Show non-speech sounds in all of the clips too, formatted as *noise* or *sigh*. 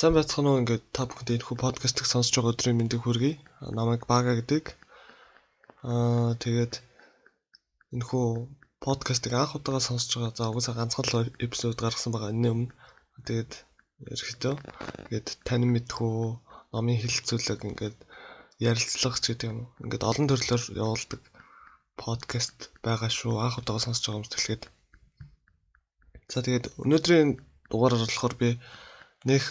Сайн байцгаана уу ингээд та бүхэнд энэ хүү подкастыг сонсож байгаа өдрийн мэндийг хүргэе. Намайг Бага гэдэг. Аа тэгээд энэ хүү подкастыг анх удаага сонсож байгаа. За угаасаа ганцхан л эпизод гаргасан байгаа энэ өмнө. Тэгээд ерөөхдөө ингээд тань мэдхүү номын хэлэлцүүлэг ингээд ярилцлага ч гэдэг юм. Ингээд олон төрлөөр явуулдаг подкаст байгаа шүү. Анх удаага сонсож байгаа хүмүүс хэлгээд. За тэгээд өнөөдрийн дугаараар болохоор би нэх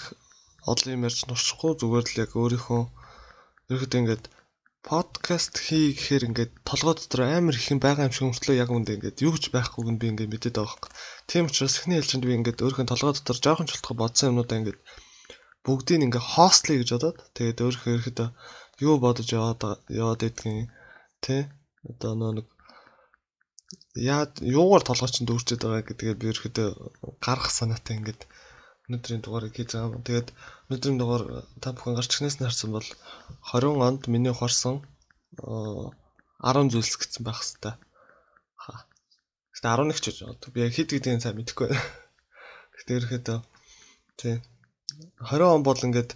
олон юм ярьж нуршихгүй зүгээр л яг өөрийнхөө ерөөхдөө ингээд подкаст хий гэхээр ингээд толгой дотор амар их юм байгаа юм шиг өмчлөө яг үндэ ингээд юу ч байхгүйг нь би ингээд мэдээд байгаа хэрэг. Тийм учраас эхний хэлжинд би ингээд өөрийнхөө толгой дотор жоохон ч болтгоо бодсон юмнуудаа ингээд бүгдийг ингээд хостлий гэж бодоод тэгээд өөрийнхөө ерөөхдөө юу бодож яваад яваад идэгин тий одоо нэг яа юугаар толгой чинь дүүрчээд байгаа гэдгээ би ерөөхдөө гарах санаатай ингээд өнөөдрийн дугаарыг хийж байгаа. Тэгээд өнөөдрийн дугаар та бүхэн гарч ирснээс харсан бол 20 онд миний ухаарсан 10 зүйлс гэсэн байх хэвээр. Гэтэ 11 ч гэж байна. Би хэд гэдгийг сайн мэдэхгүй байна. *laughs* Гэтэ ерөөхдөө тий 20 он бол ингээд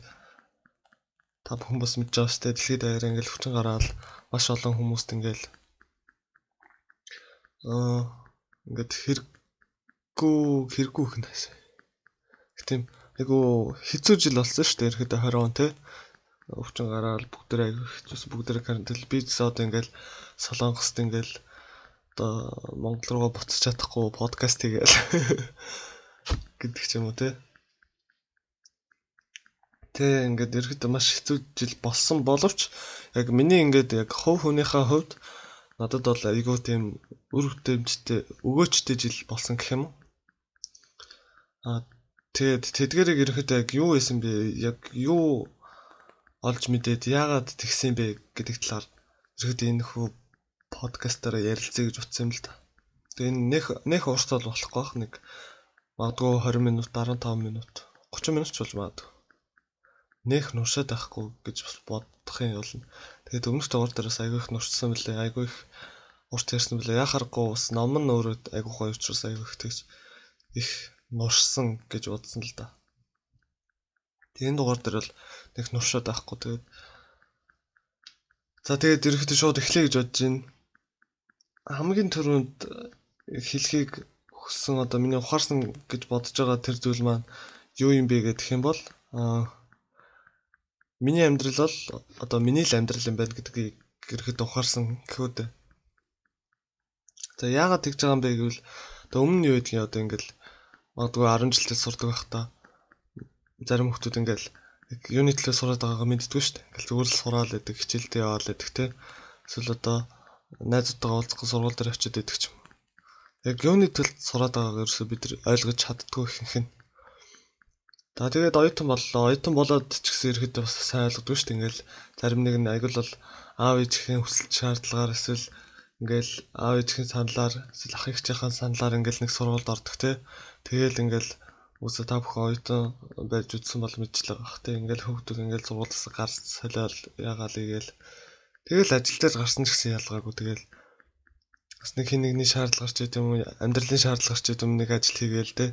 та бүхэн бас мэдж байгаа сте дэлхийд даяар ингээд хүчин гараад маш олон хүмүүст ингээд аа ингээд хэрэггүй хэрэггүй их нээсэн тийм айгу хэцүү жил болсон шүү дээ. Ерхэдэ 20 он те. Өвчин гараад бүгд айгу хэцүүс бүгд карантин бизнес одоо ингээл солонгост ингээл одоо Монгол руугаа буцаж чадахгүй подкаст хийгээл *laughs* гэдэг ч юм уу те. Тэ ингээд ерхэд маш хэцүү жил болсон боловч яг миний ингээд яг хов хүнийхээ хувьд надад бол айгүй тийм үр хөтөмжтэй өгөөчтэй жил болсон гэх юм уу. А Тэгээд тэдгэрийг ерөөхдөө яг юу исэн бэ? Яг юу олж мэдээд яагаад тэгсэн бэ гэдэг талаар ерөөхдөө энэ хүү подкастаараа ярилцъя гэж утсан юм л да. Тэгээ энэ нэх нэх ууртал болохгүй бах нэг магадгүй 20 минут 15 минут 30 минут ч болж магадгүй. Нэх нуршаад байхгүй гэж бодох юм болно. Тэгээд өмнөх дугаар дээрээс айгүй их нуршсан мөлий айгүй их урт ярьсан мөлий яхахгүй бас ном нь өөрөө айгүй гоё учраас айгүй их тэгж их нуршсан гэж бодсон л да. Тэгээд дугаар дээр бол нэг нуршаад байхгүй тэгээд За тэгээд ерөөхдөө шууд эхлэе гэж бодож байна. Хамгийн түрүүнд хэлхийг хүссэн одоо миний ухаарсан гэж бодож байгаа тэр зүйл маань юу юм бэ гэх юм бол аа миний амьдрал бол одоо миний л амьдрал юм байна гэдгийг ерөөхдөө ухаарсан гэхүүд. За яагаад тэгж байгаа юм бэ гэвэл одоо өмнө нь юу гэдгийг одоо ингээл магадгүй 10 жилдээ сурдаг байхдаа зарим хүмүүс ингээл юуны төлөө сураад байгаагаа мэддэггүй шүү дээ. Ингээл зүгээр л сураал байдаг, хичээлдээ яваал байдаг те. Эсвэл одоо найзуудтайгаа уулзах сургууль дээр очиод байдаг ч юм. Яг юуны төлөө сураад байгаагаа ерөөсөө бид ойлгож чаддгүй ихэнх нь. За тэгээд оюутан боллоо. Оюутан болоод ч гэсэн ирэхэд бас сайн ойлгодгүй шүү дээ. Ингээл зарим нэг нь аягүй бол аав ээжийн хүсэл шаардлагаар эсвэл ингээл аав ээжийн саналаар ах эгчийн саналаар ингээл нэг сургуульд ордог те. Тэгээл ингээл үсээ та бүхэн оюутан байж үтсэн бол мэдчихлээ бах те. Ингээл хөвгдөг ингээл сургуулиас гарч солиол ягаал игээл тэгэл ажил дээр гарсан ч гэсэн ялгаагүй тэгэл бас нэг хин нэгний шаардлага гарч идэм юм амьдралын шаардлага гарч идэм нэг ажил хийгээл те.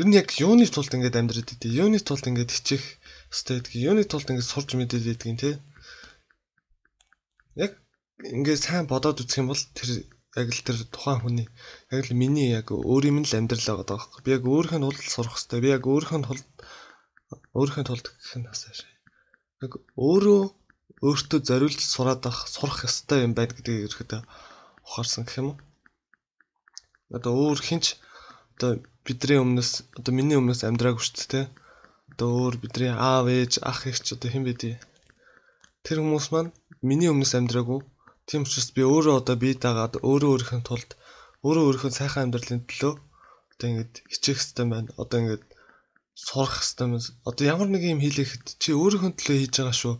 Ер нь яг юуны тулд ингээд амьдраад идэв. Юуны тулд ингээд хичээх ёстой гэдгийг, юуны тулд ингээд сурж мэдээд байдгийг те. Яг ингээд сайн бодоод үзэх юм бол тэр яг л тэр тухайн хүний яг л миний яг өөрийн л амьдрал байгаа байхгүй. Би яг өөрийнхөө тулд сурах хэрэгтэй. Би яг өөрийнхөө тулд өөрийнхөө тулд гэх нь асааш. Яг өөрөө өөртөө зориулж сураад авах сурах ёстой юм байна гэдгийг ерөөдөө ухаарсан гэх юм уу? Одоо өөр хинч одоо бидний өмнөөс одоо миний өмнөөс амьдраагүй шүү дээ. Одоо өөр бидний аав ээж ах эгч одоо хэн бэ? Тэр хүмүүс маань миний өмнөөс амьдраагүй Тийм учраас би өөрөө одоо бие дагаад өөрөө өөрийнхөө тулд өөрөө өөрийнхөө сайхан амьдралын төлөө одоо ингээд хичээх хэрэгтэй байна. Одоо ингээд сурах хэрэгтэй байна. Одоо ямар нэг юм хийлэхэд чи өөрийнхөө төлөө хийж байгаа шүү.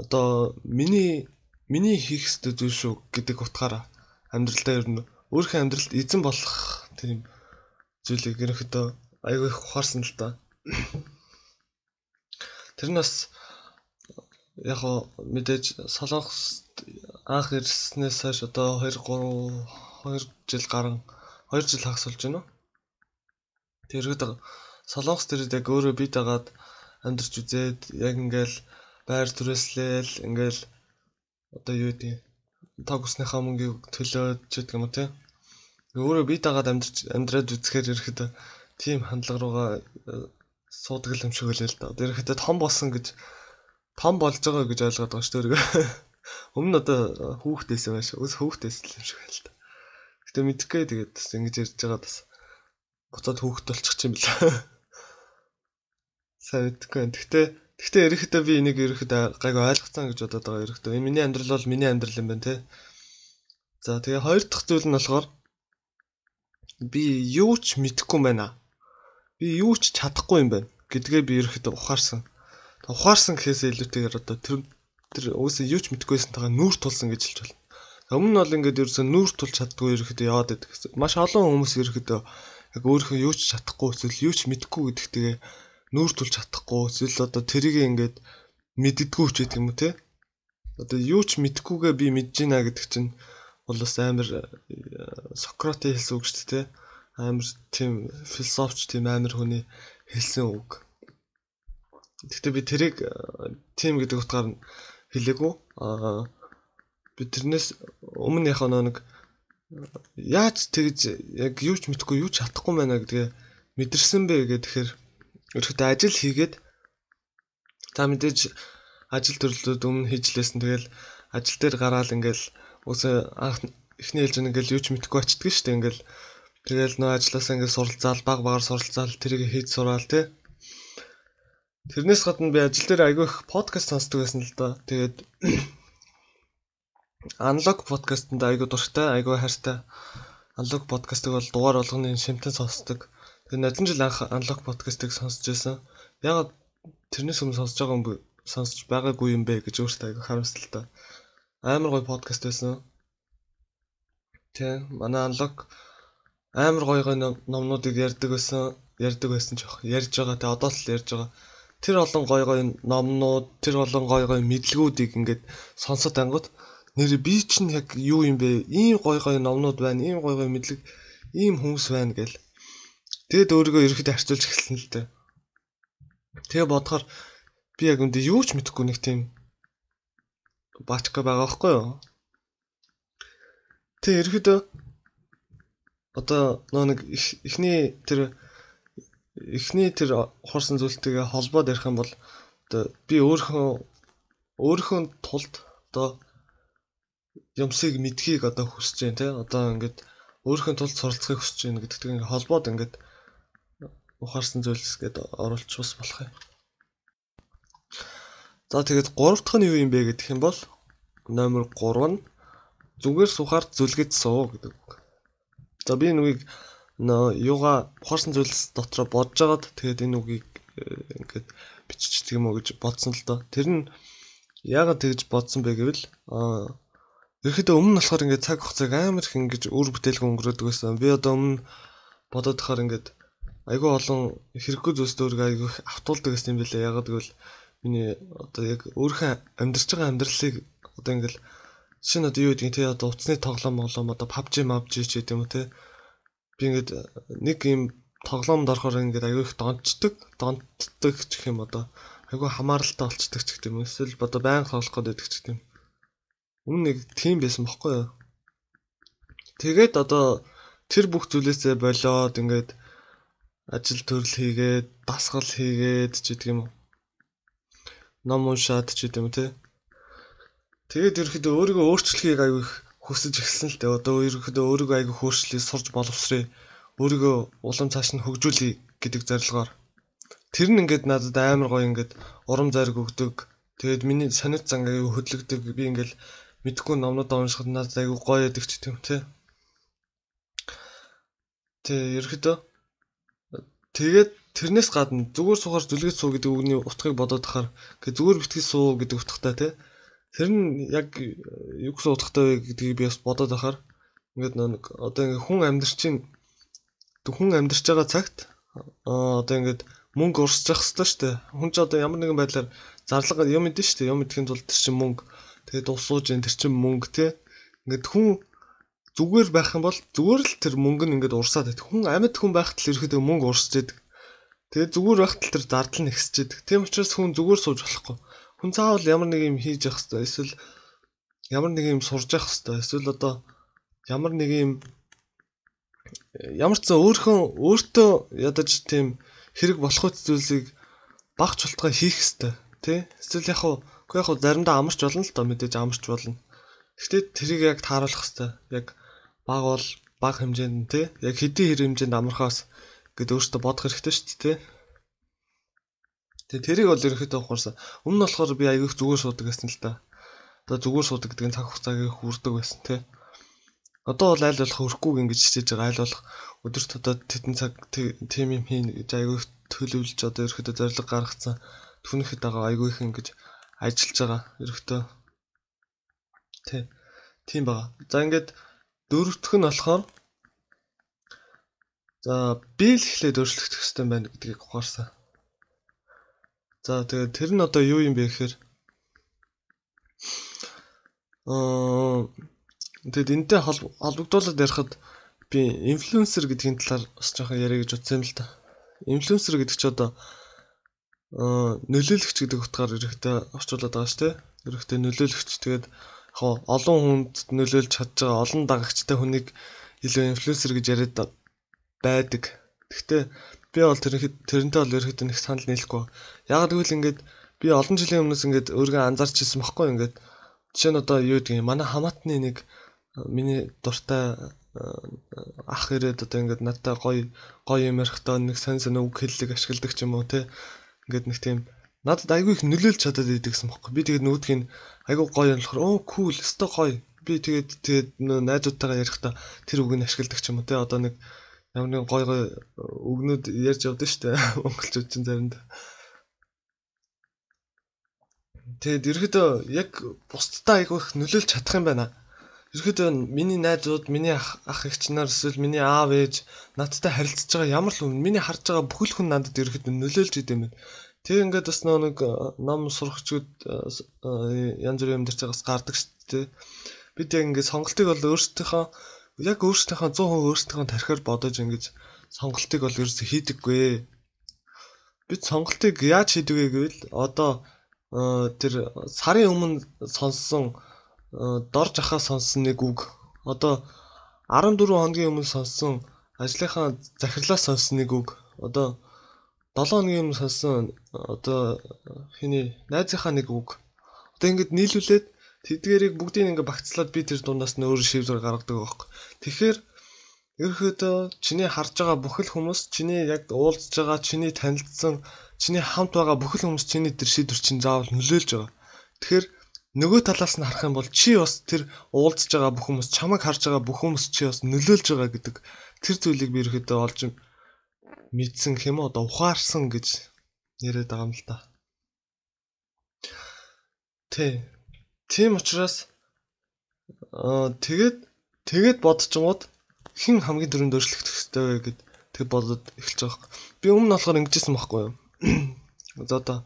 Одоо миний миний хийх хэрэгтэй зүйл шүү гэдэг утгаараа амьдралдаа ер нь өөрийнхөө амьдралд эзэн болох тийм зүйлийг ерөнхийдөө айгүй их ухаарсан л да. *coughs* Тэр нь бас яг мэдээж солонгос анх ирснээс хойш одоо 2 3 2 жил гарan 2 жил хагас болж байна уу? Тэргээд солонгос төрөд яг өөрөө бий дагаад амьдарч үзээд яг ингээл байр түрээслээл ингээл одоо юу гэдэг таг усныхаа мөнгийг төлөөд ч гэдэг юм уу те. Өөрөө бий дагаад амьдарч амьдраад үзэхээр ирэхэд тийм хандлага руугаа э, суудаг юм шиг үлээл да. Одоо ирэхэд том болсон гэж том болж байгаа гэж ойлгоод байгаа шүү дээ. *laughs* Өмнө одоо хүүхдээсэн байж өс хүүхдээс юм шиг байл та. Гэтэ мэдхгүй тэгээд бас ингэж ярьж байгаа бас буцаад хүүхэд болчих юм била. Сайн мэдхгүй. Гэтэ Гэхдээ ерөөхдөө би энийг ерөөхдөө гайг ойлгоцсон гэж бодоод байгаа ерөөхдөө. Энэ миний амьдрал бол миний амьдрал юм байна те. За тэгээ хоёр дахь зүйл нь болохоор би юу ч мэдэхгүй байна. Би юу ч чадахгүй юм байна гэдгээ би ерөөхдөө ухаарсан. Ухаарсан гэхээсээ илүүтэйгээр одоо тэр тэр өөсөө юу ч мэдгүйсэн тагаа нүүр тулсан гэж хэлж байна. Өмнө нь бол ингээд ерөөсөө нүүр тулж чаддгүй ерөөхдөө яваад байдаг. Маш олон хүмүүс ерөөхдөө яг өөрийнхөө юу ч чадахгүй эсвэл юу ч мэдэхгүй гэдэгтэйгээ нүүр тулж чадахгүй эсвэл одоо тэрийг ингээд мэддэггүй ч гэдэг юм уу те. Одоо юу ч мэдэхгүйгээ би мэдж байна гэдэг чинь бол бас амар э, Сократе хэлсэн үг шүү дээ те. Амар тийм философч тийм амар хүний хэлсэн үг. Гэхдээ би тэрийг тийм гэдэг утгаар нь хэлээгүй. Аа би тэрнээс өмнө яхаа нэг яаж тэгж яг юу ч мэдэхгүй юу ч чадахгүй байна гэдгээ мэдэрсэн бэ гэхээр ерөөхдөө ажил хийгээд та мэдээж ажил төрлүүд өмнө хийж лээсэн тэгэл ажил дээр гараад ингээл үсээ анх эхний хэлж ингээл юу ч мэдэхгүй очдөг шүү дээ ингээл. Тэгэл нөө ажилласаа ингээл суралцаал баг багаар суралцаал тэрийг хийж сураал тий Тэрнээс гадна би ажил дээр айгүй их подкаст сонсдог байсан л да. Тэгээд *clears throat* аналог подкастэнд айгүй дуртай, айгүй хайртай. Аналог подкастыг бол дугаар болгоны шимтэн сонсдог. Тэгээд нодлон жил анх аналог подкастыг сонсч байсан. Яг тэрнээс өмнө сонсож байгаа юм сонсож байгаагүй юм бэ гэж өөртөө айгүй харамсалтай. Амар гоё подкаст байсан. Тэ манай аналог амар гоё гоё номнуудыг ярьдаг байсан, ярьдаг байсан ч яг ярьж байгаа. Тэ одоо л ярьж байгаа тэр олон гой гой номнууд, тэр олон гой гой мэдлгүүдийг ингээд сонсоод ангууд нэр би чинь яг юу юм бэ? Ийм гой гой номнууд байна, ийм гой гой мэдлэг, ийм хүмүүс байна гэл. Тэгэд өөрийгөө ерөөхдөө харьцуулж эхэлсэн л дээ. Тэгээ бодохоор би яг үндэ юу ч мэдэхгүй нэг тийм баачка байгаа байхгүй юу? Тэгээ ерөөхдөө одоо нөө нэг ихний тэр эхний тэр хуурсан зүйлтэйгээ холбоод ярих юм бол одоо би өөрийнхөө өөрийнхөө тулд одоо юмсыг мэдхийг одоо хүсэж байна те одоо ингээд өөрийнхөө тулд суралцахыг хүсэж байна гэдэгт ингээд холбоод ингээд ухаарсан зүйлс гээд оруулчих бас болох юм. За тэгээд гурав дахь нь юу юм бэ гэх юм бол номер 3 нь зүгээр сухаар зүлгэж суу гэдэг. За би нүгийг нөө юугаа ухаарсан зүйлс дотроо бодож агаад тэгээд энэ үгийг э, ингээд биччихдэг юм уу гэж бодсон л доо. Тэр нь яагаад тэгж бодсон бэ гэвэл аа ерөөхдөө өмнө болохоор ингээд цаг хугацааг амар их ингэж үр бүтээлгүй өнгөрөөдөг байсан. Би одоо өмнө бодоод тахаар ингээд айгүй олон хэрэггүй зүйлс өөрийгөө айгүй автуулдаг гэсэн юм билээ. Яагаад гэвэл миний одоо яг өөрийнхөө амьдарч байгаа амьдралыг одоо ингээд шинэ одоо юу гэдгийг те одоо утасны тоглоом моглоом одоо PUBG, MABG ч гэдэг юм те би ингээд нэг юм тоглоомд орохоор ингээд аягүй их донцдог, донтдог ч гэх юм одоо аягүй хамааралтай болцдог ч гэдэг юм. Эсвэл одоо байнга тоглох гэдэг ч гэдэг юм. Өмнө нэг тийм байсан бохгүй юу? Тэгээд одоо тэр бүх зүйлээсээ болоод ингээд ажил төрөл хийгээд, дасгал хийгээд ч гэдэг юм. Ном уншаад ч гэдэг юм те. Тэгээд ерөөхдөө өөрийгөө өөрчлөхийг аягүй их хүсэж эхэлсэн л дээ. Одоо ерөнхийдөө өөрийгөө айгүй хөөрчлөе, сурж боловсрээ. Өөрийгөө улам цааш нь хөгжүүлэе гэдэг зорилгоор. Тэр нь ингээд надад амар гоё ингээд урам зориг өгдөг. Тэгээд миний санит занг аягүй хөдлөгдөг. Би ингээд мэдхгүй номнуудаа уншихад надад аягүй гоё яадаг ч юм те. Тэ ерөөдөө тэгээд тэрнээс гадна зүгээр суугаар зүлгэж суу гэдэг үгний утгыг бодоод тахаар гэ зүгээр битгий суу гэдэг утгатай те. Тэр нь яг юу гэсэн утгатай вэ гэдгийг би бас бодоод тахаар ингээд нэг одоо ингээд хүн амьдрчин хүн амьдарч байгаа цагт одоо ингээд мөнгө урсчих хэвээр шүү дээ. Хүн ч одоо ямар нэгэн байдлаар зарлага юм мэдэн шүү дээ. Юм мэдхийн тулд тэр чинь мөнгө тэгээд усууж ин тэр чинь мөнгө те. Ингээд хүн зүгээр байх юм бол зүгээр л тэр мөнгө нь ингээд урсаад байдаг. Хүн амьд хүн байхад л ерөөдөө мөнгө урсж байдаг. Тэгээд зүгээр байхад л тэр зардал нь ихсэж байдаг. Тийм учраас хүн зүгээр сууж болохгүй. Хүн цаавал ямар нэг юм хийж явах хэрэгтэй. Эсвэл ямар нэг юм сурж явах хэрэгтэй. Эсвэл одоо ямар нэг юм ямар ч зэн өөрхөн өөртөө ядаж тийм хэрэг болох зүйлсийг багч болтгой хийх хэрэгтэй. Тэ? Эсвэл яг хуу үгүй яг заримдаа амарч болно л доо мэдээж амарч болно. Гэхдээ тэрийг яг тааруулах хэрэгтэй. Яг баг бол баг хэмжээнд нь тий яг хэдийн хэрэг хэмжээнд амархаас гэд өөртөө бодох хэрэгтэй шүү дээ тий. Тэгээ тэрийг бол ерөөхдөө ухаарсан. Өмнө нь болохоор би аягүй зүгээр суудаг гэсэн л та. Одоо зүгээр суудаг гэдэг нь цаг хугацааг хүрдэг байсан тий. Одоо бол аль болох өрөхгүй ингэж хичээж байгаа аль болох өдөрт одоо тедэн цаг тийм юм хийн гэж аягүй төлөвлөж одоо ерөөхдөө зориг гаргацсан. Түүнийхэд байгаа аягүй их ингэж ажиллаж байгаа ерөөхдөө тий. Тийм байгаа. За ингээд Дөрөвдөх нь болохоор за бил эхлээд өөрчлөгдөх хэрэгтэй байна гэдгийг ухаарсан. За тэгээд тэр нь одоо юу юм бэ гэхээр аа тэгэд энтэй холбогдуулаад ярихад би инфлюенсер гэдгийн талаар бас жоохон яриа гэж утсан юм л та. Инфлюенсер гэдэг чи одоо аа нөлөөлөгч гэдэг утгаар эрэхтэй орчуулад байгаа шүү дээ. Эрэхтэй нөлөөлөгч тэгээд яг олон хүнд нөлөөлж чадж байгаа олон дагагчтай хүнийг илүү инфлюенсер гэж яриад байдаг. Гэхдээ би бол тэр тэрнтэй бол ерөөхдөө нэг санал нийлэхгүй. Яг тэгвэл ингээд би олон жилийн өмнөөс ингээд өөрийгөө анзаарч ирсэн байхгүй ингээд жишээ нь одоо юу юм манай хамаатны нэг миний дуртай ах ирээд одоо ингээд надтай гоё гоё юм ярихдаа нэг сайн сайн үг хэллэг ашигладаг ч юм уу те ингээд нэг тийм надад айгүй их нөлөөлж чадаад идэгсэн бохоо. Би тэгээд нүүдхийн айгүй гоё болохоор оо cool, өстой гоё. Би тэгээд тэгээд найзуудтайгаа ярихдаа тэр үгийг ашигладаг ч юм уу те. Одоо нэг ямар нэгэн гоё гоё үгнүүд ярьж явдаг штэ *laughs* монголчууд чинь заримдаа. Тэгээд ерөөдөө яг бусдтай айгүй их нөлөөлж чадах юм байна. Ерөөдөө миний найзууд, миний ах эгч нар эсвэл миний аав ээж надтай харилцаж байгаа ямар л хүн, миний харж байгаа бүхэл хүн надад ерөөдөө нөлөөлж идэм байна. Тэг ингээд бас нэг ном сурагчуд янз бүрийн амьдарч байгаас гардаг шүү дээ. Бид яг ингээд сонголтыг бол өөрсдийнхөө яг өөрсдийнхөө 100% өөрсдийнхөө тархиар бодож ингэж сонголтыг бол ерөөсө хийдэггүй. Бид сонголтыг яаж хийдэг вэ гэвэл одоо тэр сарын өмнө сонссон дор жахаа сонссон нэг үг одоо 14 хоногийн өмнө сонссон ажлынхаа захирлаас сонссон нэг үг одоо 7 хоногийн өмнө сонссон одоо хиний найзынхаа нэг үг. Одоо ингэж нийлүүлээд тэдгэрийг бүгдийг ингээ багцлаад би тэр дундаас нь өөр шийдвэр гаргадаг байхгүй. Тэгэхээр ерөөхдөө чиний харж байгаа бүхэл хүмүүс чиний яг уулзж байгаа чиний танилцсан чиний хамт байгаа бүхэл хүмүүс чиний тэр шийдвэр чинь заавал нөлөөлж байгаа. Тэгэхээр нөгөө талаас нь харах юм бол чи бас тэр уулзж байгаа бүх хүмүүс чамайг харж байгаа бүх хүмүүс чи бас нөлөөлж байгаа гэдэг тэр зүйлийг би ерөөхдөө олж мэдсэн хэм үү одоо ухаарсан гэж яриад байгаа юм л та. Тэ. Тийм учраас аа тэгээд тэгээд бодчихгоод хэн хамгийн дөрөнд өөрчлөгдөх хэрэгтэй вэ гэд тэг бодоод эхэлж байгаа. Би өмнө болохоор ингэжсэн байхгүй юу? За одоо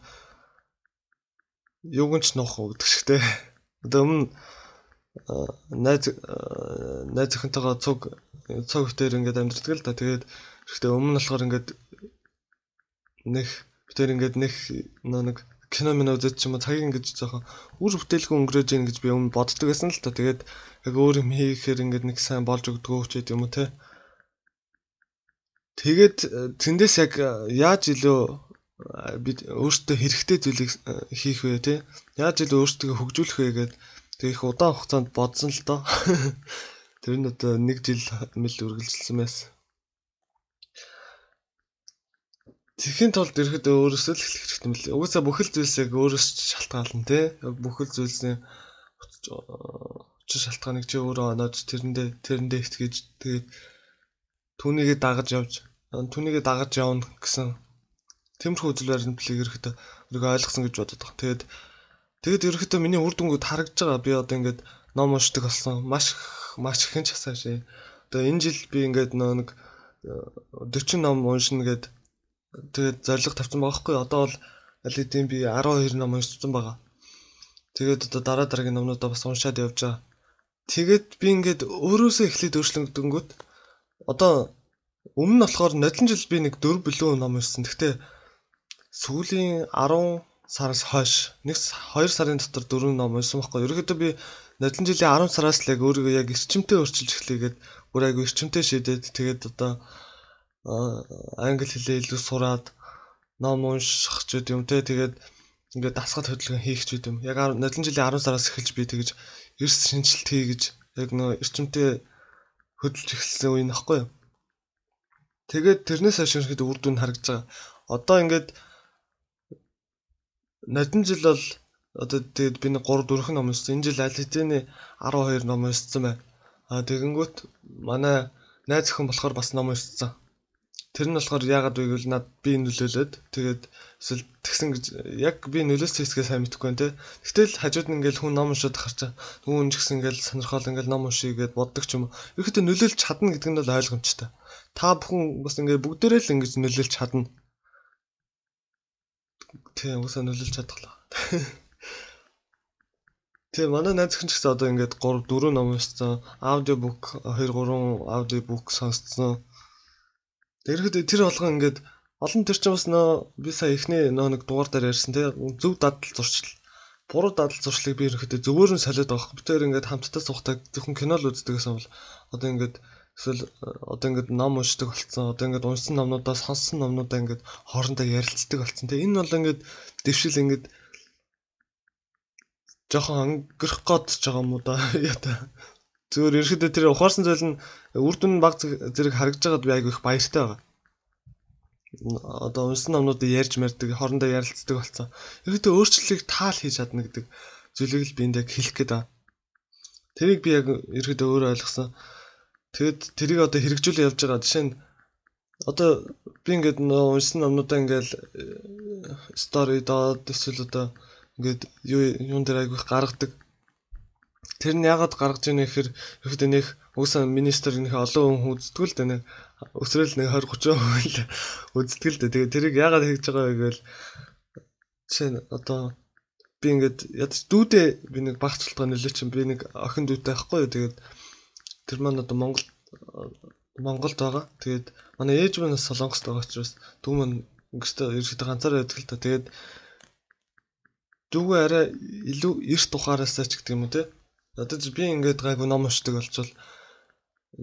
юугч нөх гэдэг шигтэй. Одоо өмнө найз найз охинтойгоо цуг цуг хөтөр ингээд амьдэрдэг л да. Тэгээд Гэхдээ өмнө нь болохоор ингээд нэг битэр ингээд нэг нэг кино минь үзэж ч юм уу цагийг ингэж жоохон үр бүтээлгүй өнгөрөөж ийн гэж би өмнө боддог байсан л та. Тэгээд яг өөр юм хийхээр ингээд нэг сайн болж өгдгөө ч гэдэм уу те. Тэгээд тэндээс яг яаж илүү бид өөртөө хэрэгтэй зүйлийг хийх вэ те. Яаж илүү өөртөө хөгжүүлэх вэ гэдэг тэг их удаан хугацаанд бодсон л доо. *laughs* Тэр нь одоо нэг жил мэл үргэлжилсэн байсан. Тэхийн тулд ирэхэд өөрөөсөө л эхлэх хэрэгтэй лээ. Угаасаа бүхэл зүйлсийг өөрөөс шалтгаална тий. Бүхэл зүйлсийн учир шалтгааныг чи өөрөө оноод тэрэндээ тэрэндээ итгэж тэгээд түүнийгээ дагаж явж түүнийгээ дагаж явна гэсэн тиймэрхүү үзэл баримтлалыг ерөөхдөө өөрийгөө ойлгосон гэж бодод байгаа. Тэгээд тэгээд ерөөхдөө миний үр дүнгууд харагдж байгаа. Би одоо ингээд ном уншдаг болсон. Маш маш ихэн ч асаа шээ. Одоо энэ жил би ингээд нэг 40 ном уншина гэд тэгээд зориг тавьсан байгаа хгүй. Одоо бол аль хэдийн би 12 ном уншсан байгаа. Тэгээд одоо дараа дараагийн номнуудаа бас уншаад явж байгаа. Тэгээд би ингээд өөрөөсөө эхлээд өөрчлөгдөнгөт одоо өмнө нь болохоор нодлон жил би нэг 4 билүү ном уншсан. Гэхдээ сүүлийн 10 сараас хойш нэг 2 сарын дотор 4 ном уншсан байхгүй. Ерөнхийдөө би нодлон жилийн 10 сараас л яг өөрийгөө яг эрчимтэй өөрчилж эхлэгээд бүр айгу эрчимтэй шидэд тэгээд одоо англи хэлээ илүү сураад ном унших ч гэдэм те тэгээд ингээд дасгал хөдөлгөөн хийх ч гэдэм яг нодлон жилийн 10 сараас эхэлж би тэгэж эрс шинжилт хийгэж яг нөө эрчимтэй хөдөлж эхэлсэн үе нөхгүй юу тэгээд тэрнээс хойш ихэд үр дүн харагдаж байгаа одоо ингээд нодлон жил бол одоо тэгээд би нэг 3 4 ном уншсан. Энэ жил аль хэдийн 12 ном уншсан байна. А тэгэнгүүт манай найз охин болохоор бас ном уншсан. Тэр нь болохоор яагаад вэ гэвэл над би нөлөөлөд тэгээд эсвэл тэгсэн гэж яг би нөлөөс хэсгээ сайн мэдэхгүй байна те. Гэтэл хажууд нь ингээл хүн ном уншаад харчаа. Түүн ч гэсэн ингээл сонирхол ингээл ном уншия гэд боддог ч юм уу. Ерөөхдөө нөлөөлж чадна гэдэг нь бол ойлгомжтой. Та бүхэн бас ингээд бүгдээрээ л ингэж нөлөөлж чадна. Тийм уусаа нөлөөлж чадглаа. *laughs* Тийм манай найз хэн ч гэсэн одоо ингээд 3 4 ном уншсан, аудиобук 2 3 аудиобук сонсцсон. Тэгэхэд тэр болгон ингээд олон тэр чинь бас нөө би сая ихний нөө нэг дугаар дээр ярьсан тийм зөв дадал зурчил. Буруу дадал зуршлыг би ерөөхдөө зөвөр нь солиод байгаа. Би тэр ингээд хамтдаа сухтаа зөвхөн кино л үздэг гэсэн бол одоо ингээд эсвэл одоо ингээд ном уншдаг болцсон. Одоо ингээд уншсан номнуудаа сонссон номнуудаа ингээд хоорондоо ярилцдаг болцсон. Тэгээ энэ бол ингээд дэвшил ингээд жоохон өнгөрөх гээд байгаа юм уу да *laughs* яа зүгээр ерөөдөө тэр ухаарсан зүйл нь үр дүн баг зэрэг харагдаж байгаад би айгүй их баяртай байгаа. Одоо унсан номнуудыг ярьж мэрдэг, хоорондоо ярилцдаг болсон. Ерөөдөө өөрчлөлийг таал хийж чадна гэдэг зүйлийг л би энд яг хэлэх гээд байна. Тэрийг би яг ерөөдөө өөрөө ойлгосон. Тэгэд тэрийг одоо хэрэгжүүлээ явж байгаа. Жишээ нь одоо би ингээд унсан номнуудаа ингээд стори доод эсвэл одоо ингээд юу юун дээр айгүйх гаргадаг. Тэр нь яагаад гаргаж ийнэ гэхээр ихэд нэх уусаа министр нөх олон хүн үздэг л дээ нэг өсрөл нэг 20 30 хүн л үздэг л дээ. Тэгээ тэрийг яагаад хийж байгаа вэ гэвэл жишээ нь одоо би ингээд ядч дүүдээ би нэг багцлтгаа нөлөө чинь би нэг охин дүүтэй байхгүй юу. Тэгээд тэр маань одоо Монгол Монголд байгаа. Тэгээд манай ээж маань Солонгост байгаа учраас дүү маань өнгөстэй ерөөхдөө ганцаараа байдаг л та. Тэгээд дүүгээ арай илүү эрт ухаараасаа ч гэдэг юм уу те. Одоо би ингээд гайгүй ном уншдаг болчвол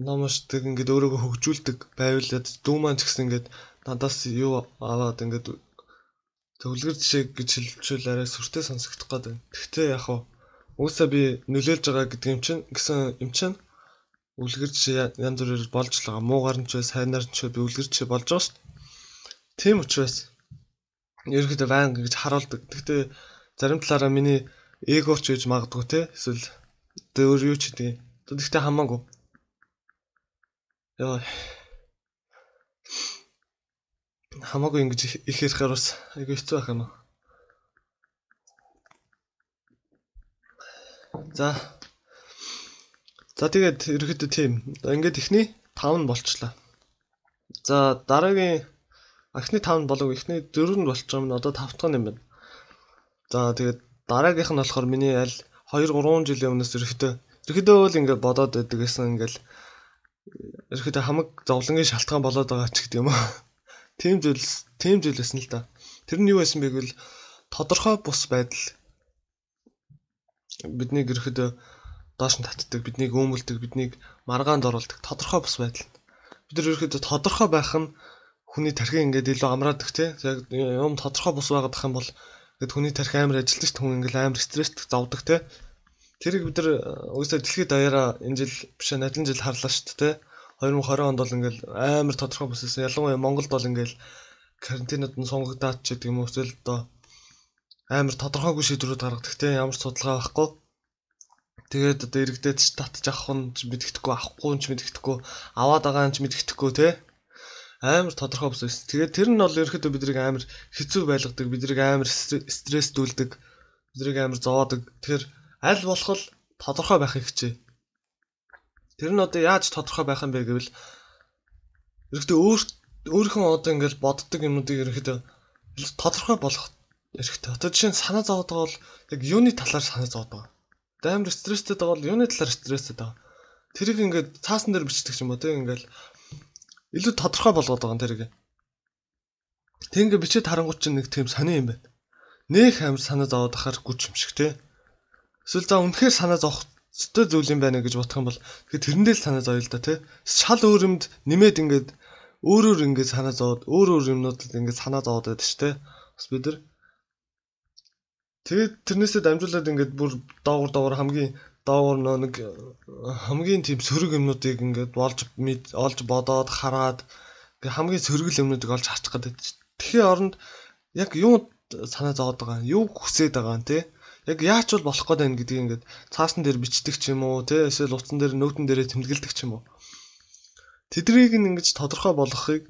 ном уншдаг ингээд өөрийгөө хөгжүүлдэг байвал дүү маань ч гэсэн ингээд надаас юу аваад ингээд төвлөгөр жишээ гэж хэлчихвэл арай сүртэй сонсогдох гээд байна. Гэхдээ яг хуу уусаа би нөлөөлж байгаа юм чинь гэсэн юм чинь үлгэр жишээ янз бүрээр болж л байгаа. Муугар нь ч бай, сайнаар нь ч бай үлгэр жишээ болж байгаа шүү дээ. Тийм учраас ерөөхдөө байнга ингэж харуулдаг. Гэхдээ зарим талаараа миний эго ч гэж магадгүй те эсвэл одоо өөр юу ч гэдэг. Тэгэхдээ хамаагүй. Яа. Хамаагүй ингэж их ярихаар бас айгүй хэцүү байх юм аа. За. За тэгээд ерөөхдөө тийм. Ингээд ихний 5 нь болчлаа. За дараагийн эхний 5 нь болов эхний 4 нь болчих юм. Одоо 5 дахь нь юм байна. За тэгээд дараагийнх нь болохоор миний аль 2 3 жилийн өмнөөс ерөөхдөө ерөөхдөө л ингээд бодоод байдаг гэсэн ингээд ерөөхдөө хамаг зовлонгийн шалтгаан болоод байгаа ч гэдэг юм аа. *laughs* Тийм зүйл тийм зүйл байсан л да. Тэр нь юу байсан бэ гэвэл тодорхой бус байдал биднийг ерөөхдөө доош нь татдаг, биднийг өөмөлдөг, биднийг маргаанд оруулдаг тодорхой бус байдал. Бид ерөөхдөө тодорхой байх нь хүний тархин ингээд илүү амраадаг тий. Яг юм тодорхой бус байгаад ах юм бол Тэгэд хүний тарих амар ажилтдаг шүү хүн ингээл амар стресстэй зовдөг те. Тэрийг бид нар үгүйсээ дэлхийд даяараа энэ жил биш надлан жил харлаа шүү дээ. 2020 онд бол ингээл амар тодорхой бүссэн. Ялангуяа Монголд бол ингээл карантинад нь сунгагдаад ч гэдэг юм уу эсвэл одоо амар тодорхойгүй шийдвэрүүд гаргадаг те ямар ч судалгаа байхгүй. Тэгээд одоо иргэдэд ч татж авах нь ч мэддэхгүй авахгүй нь ч мэддэхгүй аваад байгаа нь ч мэддэхгүй те амар тодорхой бус байсан. Тэгээд тэр нь бол ерөөхдөө биднийг амар хэцүү байлгадаг, биднийг амар стресстүүлдэг, биднийг амар зовоодаг. Тэгэхээр аль болох л тодорхой байхыг хичээ. Тэр нь одоо яаж тодорхой байх юм бэ гэвэл ерөөхдөө өөр өөрийнхөө одоо ингээл боддог юмнуудыг ерөөхдөө тодорхой болгох хэрэгтэй. Одоо жишээ нь санаа зовоод байгаа бол яг юуны талаар санаа зовоод байгаа. Амар стресстэй байгаа бол юуны талаар стресстэй байгаа. Тэрийг ингээд цаасан дээр бичдэг юм уу те ингээл илүү тодорхой болгоод байгаа. Тэг ингээ бичээд харангуут чинь нэг тийм сони юм байна. Нөх амар санаа зовоод ахаар гүч юм шиг те. Эсвэл за үнэхээр санаа зовох өстой зүйл юм байна гэж бодох юм бол тэгэхээр тэрэндээ л санаа зовё л да те. Шал өөрөмд нэмээд ингээд өөрөөр ингээд санаа зовоод өөр өөр юмнуудад ингээд санаа зовоод байдаг шүү те. Бас бид нар Тэгээд тэрнээсээ дамжуулаад ингээд бүр доогор доогор хамгийн доогор нэг э, хамгийн тийм сөрөг юмнуудыг ингээд олж олж бодоод хараад хамгийн сөргөл юмнуудыг олж харчих гэдэг. Тэгэхээр оронд яг юу санаа зовоод байгаа юу хүсээд байгаа юм те? Яг яач бол болох гээд байна гэдгийг ингээд цаасан дээр бичдэг ч юм уу те? Эсвэл утсан дээр нөтөн дээрээ тэмдэглэдэг ч юм уу? Тэдрийг ингэж тодорхой болгохыг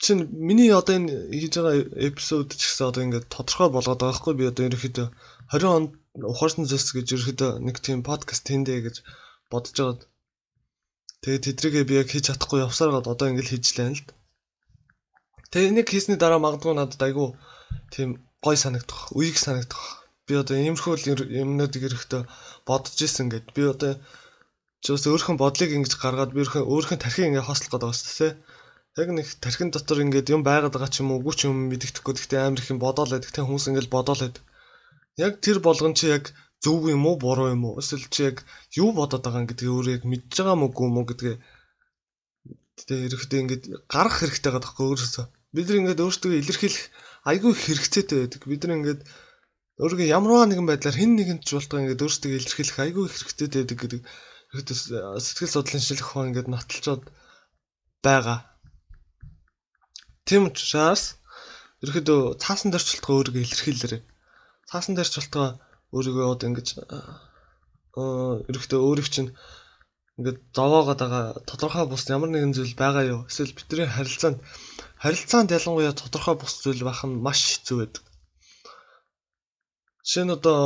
чинь миний одоо энэ хийж байгаа эпизод ч гэсэн одоо ингээд тодорхой болгоод байгаа хгүй би одоо ерөөхдөө 20 онд ухаарсан зүйлс гэж ерөөхдөө нэг тийм подкаст тэндээ гэж бодож байгаад тэгээд тэдрийгээ би яг хийж чадахгүй явсаар гад одоо ингээд хийж лээ л д. Тэгээд нэг хийсний дараа магадгүй надад айгүй тийм гой санагдах, үеиг санагдах. Би одоо иймэрхүү юмнуудыг ерөөхдөө бодож исэн гэд би одоо чөөс өөрхөн бодлыг ингэж гаргаад би өөрхөн өөрхөн тархийг ингэ хослох гэдэг байна шүү дээ яг нэг тархин дотор ингээд юм байгаад байгаа ч юм уу үгүй ч юм мэддэхгүй гэхдээ амар их юм бодоол байдаг те хүмүүс ингээд бодоол байдаг. Яг тэр болгон чи яг зөв юм уу буруу юм уу? Эсвэл чи яг юу бодоод байгаа гэдгийг өөрөө яг мэдж байгаа мó үгүй мó гэдгээ тэгээ эрэхтэй ингээд гарах хэрэгтэй байгаа тоххой өөрөөсөө. Бид нар ингээд өөрсдөө илэрхийлэх айгүй хэрэгцээтэй байдаг. Бид нар ингээд өөргөө ямарваа нэгэн байдлаар хэн нэгэн ч болтгоо ингээд өөрсдөө илэрхийлэх айгүй хэрэгцээтэй байдаг гэдэг сэтгэл судлалын шинжилгээ ухаан ингээд нотолцоод байгаа. Тийм учраас ерөөдөө цаасан дөрчлөлтгөө өөрийгөө илэрхийлээрэй. Цаасан дөрчлөлтгөө өөрийгөө одоо ингэж ерөөдөө өөрийг чинь ингээд зовоогоод байгаа тодорхой бус ямар нэгэн зүйл байгаа юу? Эсвэл бидний харилцаанд харилцаанд ялангуяа тодорхой бус зүйл байх нь маш хэцүү байдаг. Жишээ нь одоо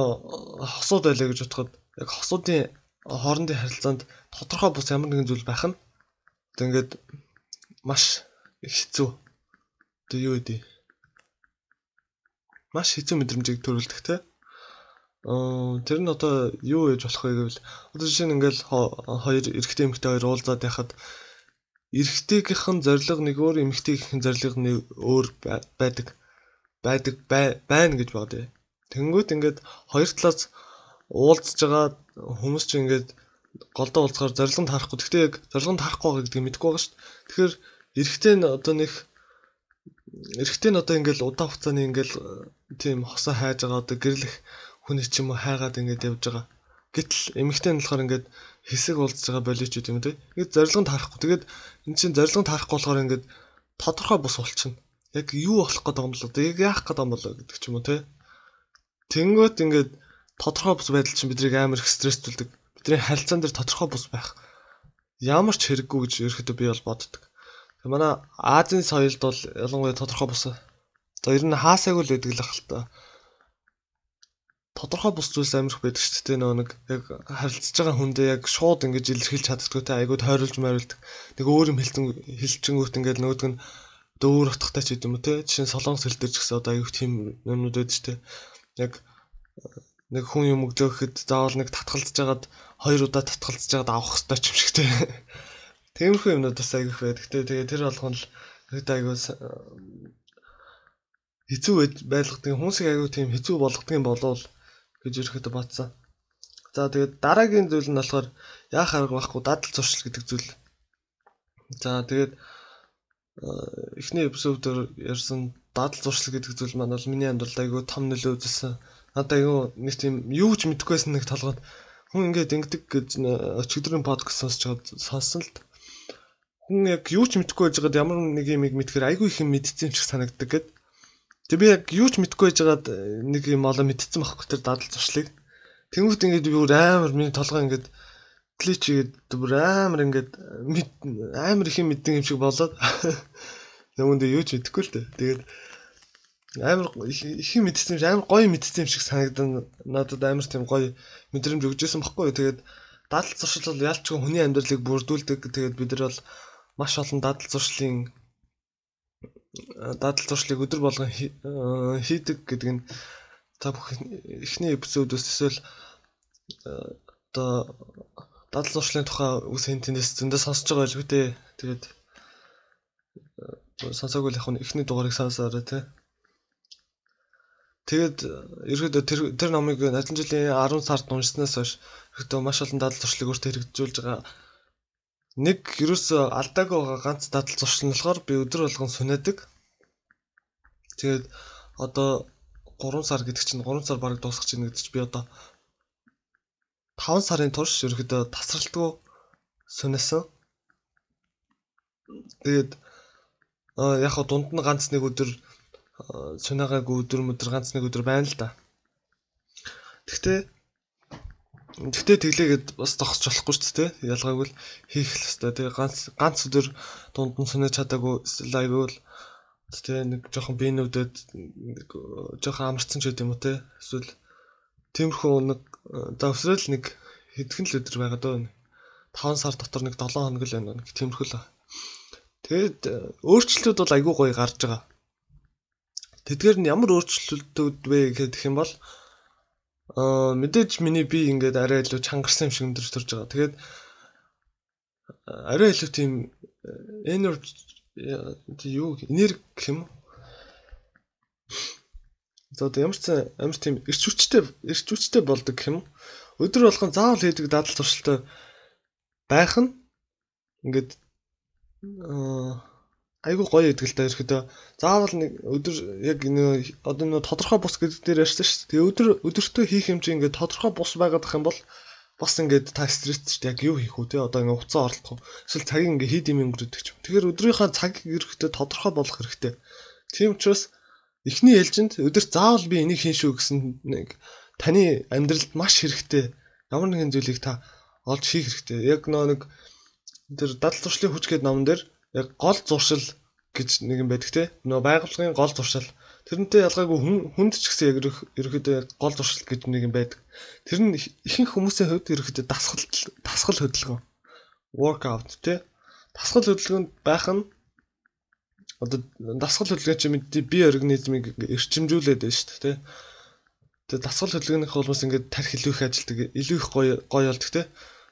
хосууд байлаа гэж бодоход яг хосуудын хоорондын харилцаанд тодорхой бус ямар нэгэн зүйл байх нь одоо ингээд маш хэцүү одоо юу гэдэг маш хэцүү мэдрэмжийг төрүүлдэг те. Аа тэр нь одоо юу гэж болох вэ гэвэл одоо жишээ нь ингээл хоёр эрэгтэй эмэгтэй хоёр уулзаад байхад эрэгтэйгийнхэн зориг нэг өөр эмэгтэйгийнхэн зориг нэг өөр байдаг байдаг байна гэж бодъё. Тэнгүүт ингээд хоёр талаас уулзж байгаа хүмүүс чинь ингээд голдоо уулзгаар зорилгонд харахгүй. Гэхдээ яг зорилгонд харахгүй байгаа гэдгийг мэдгүй байгаа шүү дээ. Тэгэхээр эрэгтэй нь одоо нэг эрэгтэй нь одоо ингээл удаан хугацааны ингээл э, тийм хосоо хайж байгаа одоо гэрлэх хүний ч юм уу хайгаад ингээд явж байгаа. Гэтэл эмэгтэй нь болохоор ингээд хэсэг уулзж байгаа болиочуд юм тий. Ингээд зорилгонд харахгүй. Тэгээд эн чинь зорилгонд харахгүй болохоор ингээд тодорхой бус болчихно. Яг юу болох гэдэг юм бол одоо яг яах гэдэг юм бол гэдэг ч юм уу тий. Тэнгөт ингээд тодорхой бус байдал чинь биднийг амар их стресстүүлдэг. Бидний харилцаан дээр тодорхой бус байх ямар ч хэрэггүй гэж ерөөхдөө би бол боддог. Манай Азийн соёлд бол ялангуяа тодорхой бус. За ер нь хаасайг л байдаг л ах л та. Тодорхой бус зүйлс амирх байдаг шүү дээ нөгөө нэг яг харилцаж байгаа хүндээ яг шууд ингэж илэрхийлж чаддгүй те айгуу тойруулж морилдаг. Нэг өөр юм хэлсэн хэлчингүүт ингээд нөгөөдг нь дөөр утгатай ч гэдэм үү те. Жишээ нь солонгос хэл дээр ч гэсэн одоо айгуу тийм юмнууд байдаг шүү дээ. Яг нэг хүн юм өглөөхөд заавал нэг татгалзаж байгаад хоёр удаа татгалзаж байгаад авах хэрэгтэй ч юм шиг те. Тиймэрхүү юмнууд бас айгүйх байдаг. Тэгээ тэр болгоно л хэд айгүй хэцүү байлгадаг. Хүмүүсийг айгүй тийм хэцүү болгодог юм болов гэж ерөөхдөө бодсон. За тэгээд дараагийн зүйл нь болохоор яах арга байхгүй дадал зуршил гэдэг зүйл. За тэгээд эхний эпизодээр ярьсан дадал зуршил гэдэг зүйл маань бол миний амьдралд айгүй том нөлөө үзүүлсэн. Надад айгүй нэг тийм юу ч мэдэхгүйсэн нэг толгойд хүн ингээд ингэдэг гэж өчигдрийн подкаст байгаад сонссон л хүн яг юу ч мэдэхгүй байж байгаад ямар нэг юм мэдхээр айгүй их юм мэдсэн шиг санагддаг гэд. Тэг би яг юу ч мэдэхгүй байж байгаад нэг юм олоо мэдсэн байхгүй тэр дадал зуршлыг. Тэнгүүт ингээд би амар миний толгой ингээд глич игээд бүр амар ингээд амар их юм мэддэг юм шиг болоод *laughs* Нөгөөнд юу ч мэдэхгүй л дээ. Тэгээд амар их юм мэдсэн юм амар гоё мэдсэн юм шиг санагдан надад амар тийм гоё мэдрэмж өгчээсэн баггүй. Тэгээд дадал зуршил бол ялчгүй хүний амьдралыг бүрдүүлдэг. Тэгээд бид нар бол маш олон дадал зуршлын дадал зуршлыг өдөр болгон хийдэг гэдэг нь та бүх эхний эпизодоос эсвэл одоо дадал зуршлын тухай үс хинтэнээс зөндөө сонсож байгаа те. Тэгээд сонсоогүй л яг нь эхний дугаарыг сонсоорой те. Тэгээд ерөөдөө тэр тэр номыг наадхан жилийн 10 сард уншсанаас хойш ерөөдөө маш олон дадал зуршлыг өөртөө хэрэгжүүлж байгаа. Нэг ерөөсөө алдаагүй байгаа ганц дадал зуршил нь болохоор би өдөр болгон сүнэдэг. Тэгээд одоо 3 сар гэдэг чинь 3 сар бараг дуусах чинь гэдэг чинь би одоо 5 сарын турш ерөөдөө тасралтгүй сүнэсэн. Тэгээд яг хаа дунд нь ганц нэг өдөр цунагаагүй өдөр өдөр ганц нэг өдөр байна л да. Гэхдээ Гэхдээ тэглээгээд бас зогсож болохгүй шүү дээ. Ялгаагүй л хийх л хэвээр. Тэгээ ганц ганц өдөр дунд нь сүнэж чадаагүй лайв бол тэгээ нэг жоохон биенүүдэд нэг жоохон амарцсан ч гэдэм үү те. Эсвэл тиймэрхүү нэг за өсрөл нэг хэдхэн л өдөр байгаа дөө. 5 сар дотор нэг 7 хоног л байна. Тиймэрхүү л. Тэгэд өөрчлөлтүүд бол айгүй гоё гарч байгаа. Тэдгээр нь ямар өөрчлөлтүүд вэ гэх юм бол мэдээж миний би ингээд арай илүү чангарсан юм шиг өндөрч төрж байгаа. Тэгээд арай илүү тийм energy юу энерги гэх юм. За одоо ямар ч амар тийм эрч хүчтэй эрч хүчтэй болдог гэх юм. Өдөр болгон заавал хийдэг дадал туршилтаа байх нь ингээд айгуу гоё идэл та ерөөдөө заавал нэг өдөр яг нэг одоо нэг тодорхой бус гэдэг дээр ярьсан шүү дээ. Тэгээ өдөр өдөртөө хийх чинь ингээд тодорхой бус байгаад ах юм бол бас ингээд та стресс яг юу хийх үү те одоо ингээд хуцаа орлох уу эсвэл цагийг ингээд хийд юм өнгөрөдөг ч юм. Тэгэхээр өдрийнхөө цагийг ерөөдөө тодорхой болгох хэрэгтэй. Тийм учраас эхний ээлжинд өдөрт заавал би энийг хийн шүү гэсэн нэг таны амьдралд маш хэрэгтэй ямар нэгэн зүйлийг та олж хийх хэрэгтэй. Яг нэг тэр дадал зуршлын хүч гэдэг номон дээр яг гол зуршил гэж нэг юм байдаг те. Нөө байгууллагын гол зуршил. Тэрнтэй ялгаагүй хүн хүнд ч гэсэн яг ерөөхдөө гол зуршил гэж нэг юм байдаг. Тэр нь ихэнх хүмүүсийн хувьд ерөөхдөө дасгал дасгал хөдөлгөөн. Workout те. Дасгал хөдөлгөөнд байх нь одоо дасгал хөдөлгөөн чи мэд бие организмыг эрчимжүүлээд байна шүү дээ те. Тэгээ дасгал хөдөлгөөнийх холбоос ингээд тарих илүү их ажилдаг, илүү их гоё гоё болдог те.